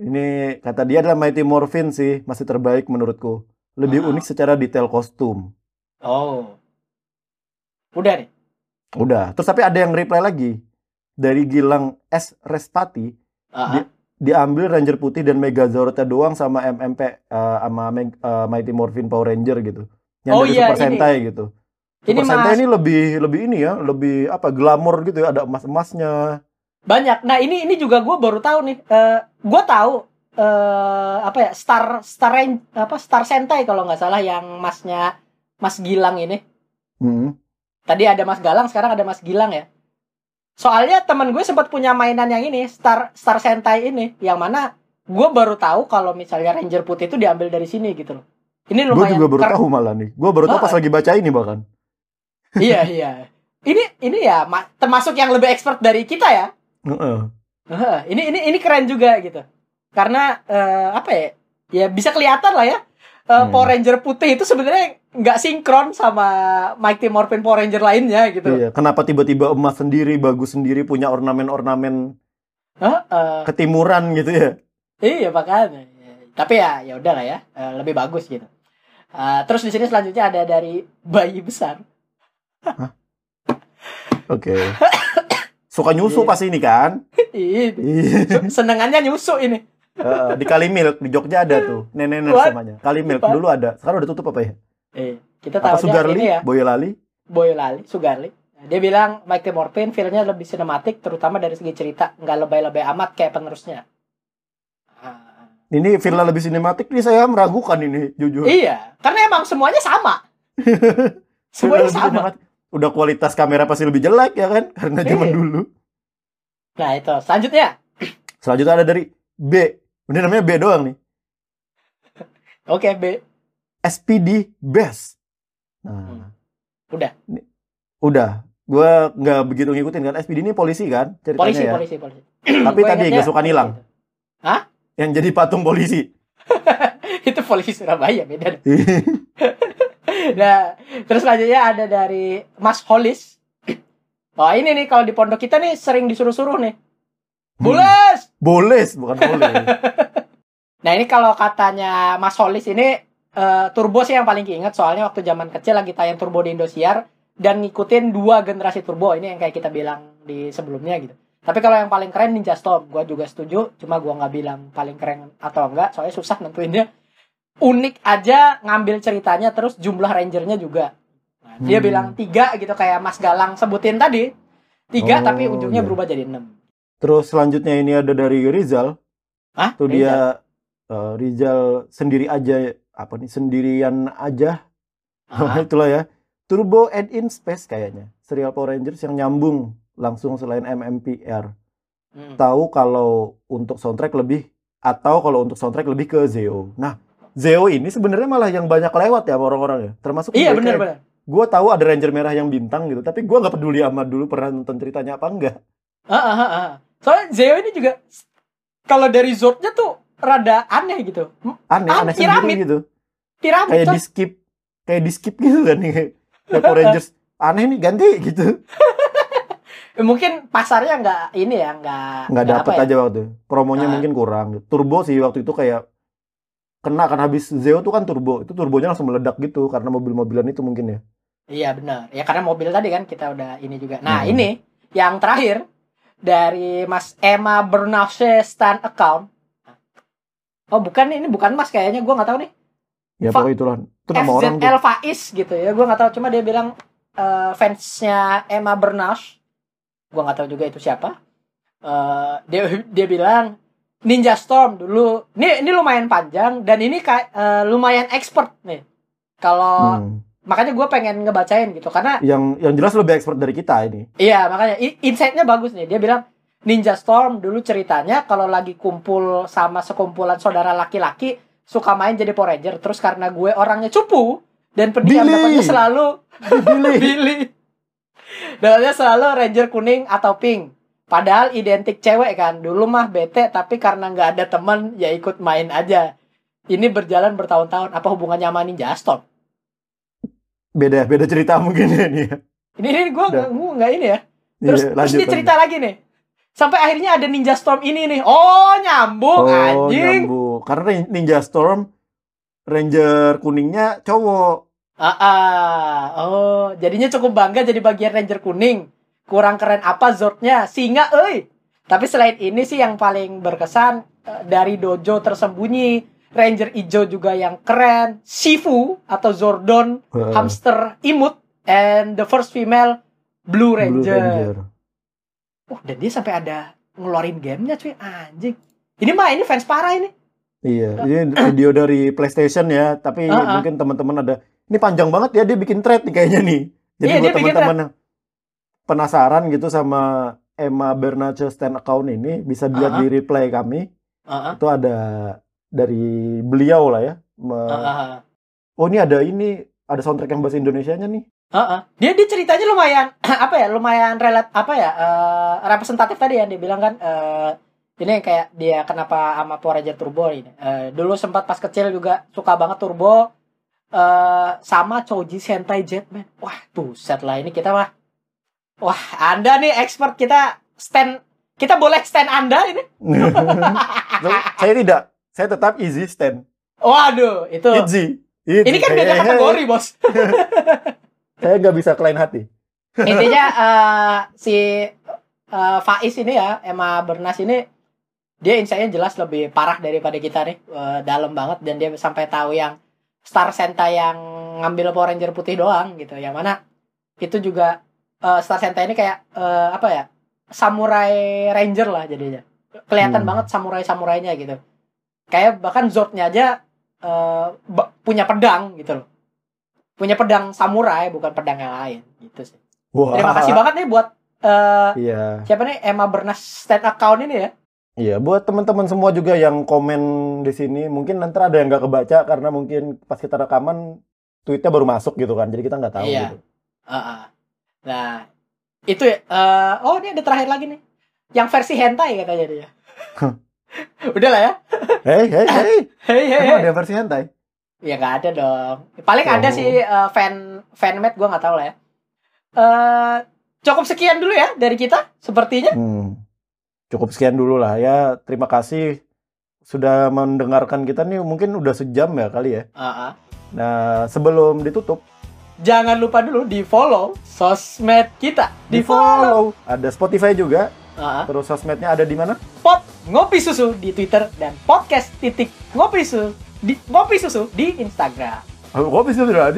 Ini kata dia adalah Mighty Morphin sih, masih terbaik menurutku. Lebih Ah. unik secara detail kostum. Oh. Udah nih. Udah. Terus tapi ada yang reply lagi dari Gilang S Respati. Ah, ah. Diambil Ranger putih dan Megazordnya doang sama MMP eh, sama Meg- eh, Mighty Morphin Power Ranger gitu. Yang Oh dari iya, Super ini. Sentai gitu. Ini Super Sentai mas ini lebih lebih ini ya, lebih apa? Glamor gitu ya, ada emas-emasnya. banyak. Nah ini ini juga gue baru tahu nih. Eh gue tahu eh apa ya Star Star apa Star Sentai kalau nggak salah yang masnya Mas Gilang ini. Hmm. Tadi ada Mas Galang, sekarang ada Mas Gilang ya. Soalnya temen gue sempat punya mainan yang ini, Star Star Sentai ini, yang mana gue baru tahu kalau misalnya Ranger putih itu diambil dari sini gitu loh. Ini Gue lumayan. juga baru tahu malah nih. Gue baru tahu Ah. pas lagi baca ini bahkan. iya iya. Ini ini ya ma- termasuk yang lebih expert dari kita ya. Heeh. Heeh, ini ini ini keren juga gitu. Karena eh, apa ya? Ya bisa kelihatan lah ya. eh, Hmm. Power Ranger putih itu sebenarnya nggak sinkron sama Mighty Morphin Power Ranger lainnya gitu. Iya. Kenapa tiba-tiba emas sendiri, bagus sendiri, punya ornamen-ornamen Heeh. ketimuran gitu ya? Iya makanya. Tapi ya ya udah lah ya, Eh, lebih bagus gitu. Eh, terus di sini selanjutnya ada dari bayi besar. Oke. Suka nyusu Iya. pasti ini kan? Ini Iya. senengannya nyusu ini. Heeh, di Kalimilk di Jogja ada tuh nenek nenek What? namanya Kalimilk dulu ada sekarang udah tutup apa ya Eh, kita apa tahu Sugarli ini ya, Boyolali Boyolali, Sugarli. Dia bilang Mighty Morphin feel-nya lebih sinematik terutama dari segi cerita, nggak lebay-lebay amat kayak penerusnya. Ah. ini villa lebih sinematik ini saya meragukan ini jujur Iya, karena emang semuanya sama. Semuanya sama. sinematik. udah kualitas kamera pasti lebih jelek ya kan karena zaman Iya. dulu Nah itu selanjutnya. selanjutnya ada dari B ini namanya B doang nih Oke B. SPD Best nah Hmm. Udah. Ini- udah gue nggak begitu ngikutin kan SPD ini polisi kan ceritanya Polisi, ya polisi, polisi. tapi tadi gak suka nilang gitu. yang jadi patung polisi itu polisi Surabaya beda. Nah, terus selanjutnya ada dari Mas Holis. Oh ini nih kalau di pondok kita nih sering disuruh-suruh nih. Bules. boleh bukan boleh Nah ini kalau katanya Mas Holis ini eh, turbo sih yang paling keinget soalnya waktu zaman kecil lagi tayang turbo di Indosiar dan ngikutin dua generasi turbo ini yang kayak kita bilang di sebelumnya gitu. Tapi kalau yang paling keren Ninja Storm, gue juga setuju. Cuma gue nggak bilang paling keren atau enggak, soalnya susah nentuinnya. Unik aja ngambil ceritanya, terus jumlah rangernya juga. Nah, dia Hmm. bilang tiga gitu kayak Mas Galang sebutin tadi. Tiga Oh, tapi ujungnya iya. berubah jadi enam. Terus selanjutnya ini ada dari Rizal. Hah? Tuh dia eh, Rizal sendiri aja apa nih sendirian aja. Ah, Itulah ya. Turbo and in Space kayaknya. Serial Power Rangers yang nyambung langsung selain MMPR. hmm. Tahu kalau untuk soundtrack lebih atau kalau untuk soundtrack lebih ke Zeo. Nah, Zeo ini sebenarnya malah yang banyak lewat ya orang-orang ya. Termasuk Iya benar benar. Gue tahu ada Ranger merah yang bintang gitu, tapi gue nggak peduli amat dulu pernah nonton ceritanya apa enggak. Ah, ah, ah, ah. Soalnya Zeo ini juga kalau dari Zordnya tuh rada aneh gitu. Aneh, Ah, aneh piramid. gitu. Piramid kayak di skip kayak di skip gitu kan nih kayak Power Rangers aneh nih ganti gitu mungkin pasarnya nggak ini ya nggak nggak dapet ya. aja waktu itu. promonya Ah. mungkin kurang turbo sih waktu itu kayak kena kan habis Zeo tuh kan turbo itu turbonya langsung meledak gitu karena mobil-mobilan itu mungkin ya Iya benar. Ya karena mobil tadi kan kita udah ini juga. Nah Hmm. ini yang terakhir dari Mas Emma Bernache Stan Account. Oh bukan nih, ini bukan Mas kayaknya gue nggak tahu nih. ya pokoknya itulah itu nama orang tuh FZL Faiz gitu ya. Gue nggak tahu cuma dia bilang eh, fansnya Emma Bernache. Gue nggak tahu juga itu siapa. Eh, dia dia bilang Ninja Storm dulu. Ini ini lumayan panjang dan ini kayak eh, lumayan expert nih. Kalau Hmm. Makanya gue pengen ngebacain gitu karena yang yang jelas lebih expert dari kita ini Iya makanya insight-nya bagus nih. Dia bilang Ninja Storm dulu ceritanya kalau lagi kumpul sama sekumpulan saudara laki-laki suka main jadi Power Ranger. Terus karena gue orangnya cupu dan pendiam dapatnya selalu Billy Billy. Dapatnya selalu Ranger kuning atau pink. Padahal identik cewek kan. Dulu mah bete tapi karena nggak ada temen ya ikut main aja. Ini berjalan bertahun-tahun. Apa hubungannya sama Ninja Storm? Beda beda cerita mungkin ya ini ya. Ini, ini gue Udah. nggak ini ya. Terus, Iya, terus lanjut, dia cerita lagi nih. Sampai akhirnya ada Ninja Storm ini nih. Oh, nyambung oh anjing. nyambung karena Ninja Storm Ranger kuningnya cowok Ah, ah. oh, jadinya cukup bangga jadi bagian Ranger kuning. Kurang keren apa Zordnya? Singa, euy. Tapi selain ini sih yang paling berkesan eh, dari dojo tersembunyi, Ranger hijau juga yang keren, Shifu atau Zordon, Heeh. hamster imut, and the first female Blue Blue Ranger. Ranger. Oh, dan dia sampai ada ngeluarin gamenya cuy, anjing. Ini mah ini fans parah ini. Iya, ini video dari PlayStation ya, tapi Ah, ah. mungkin teman-teman ada. Ini panjang banget ya dia bikin thread nih kayaknya nih. Jadi Iya, buat teman-teman yang penasaran gitu sama Emma Bernace stand account ini bisa dilihat Uh-huh. di replay kami. Heeh. Itu ada dari beliau lah ya. Me- Heeh. Oh ini ada ini ada soundtrack yang bahasa Indonesianya nih. Heeh. Dia dia ceritanya lumayan apa ya? Lumayan relat apa ya? eh, representatif tadi ya dia bilang kan eh, ini kayak dia kenapa sama Power Ranger Turbo ini. Eh, dulu sempat pas kecil juga suka banget Turbo eh sama Choji Sentai Jetman. Wah, buset lah ini kita mah. Wah, Anda nih expert kita stand kita boleh stand Anda ini. saya tidak. Saya tetap easy stand. Waduh, itu. Easy. Easy. Ini kan beda kategori, Bos. Saya nggak bisa klien hati. intinya eh, si eh, Faiz ini ya Emma Bernas ini dia insightnya jelas lebih parah daripada kita nih Eh, dalam banget dan dia sampai tahu yang Star Sentai yang ngambil Power Ranger putih doang gitu yang mana itu juga eh, Star Sentai ini kayak eh, apa ya samurai ranger lah jadinya kelihatan Hmm. banget samurai samurainya gitu kayak bahkan Zordnya aja ba- punya pedang gitu loh punya pedang samurai bukan pedang yang lain gitu sih Wah. Terima kasih banget nih buat eh, Iya. siapa nih Emma Bernas stand account ini ya. Iya, buat teman-teman semua juga yang komen di sini, mungkin nanti ada yang nggak kebaca karena mungkin pas kita rekaman tweetnya baru masuk gitu kan, jadi kita nggak tahu Iya. gitu. Heeh. Nah, itu ya. eh, oh, ini ada terakhir lagi nih. Yang versi hentai katanya dia. Udah lah ya. Hei, hei, hei, Hei hei. emang ada versi hentai? Ya nggak ada dong. Paling ada Oh. sih eh, fan fanmade gua nggak tahu lah ya. Eh cukup sekian dulu ya dari kita sepertinya. Hmm. Cukup sekian dulu lah ya. Terima kasih sudah mendengarkan kita nih. Mungkin udah sejam ya kali ya. Heeh. Nah, sebelum ditutup, Jangan lupa dulu di follow sosmed kita. Di follow. Ada Spotify juga. Heeh. Terus sosmednya ada di mana? pot ngopi susu di Twitter dan podcast titik ngopi susu di ngopi susu di Instagram. Oh, kok bisa sudah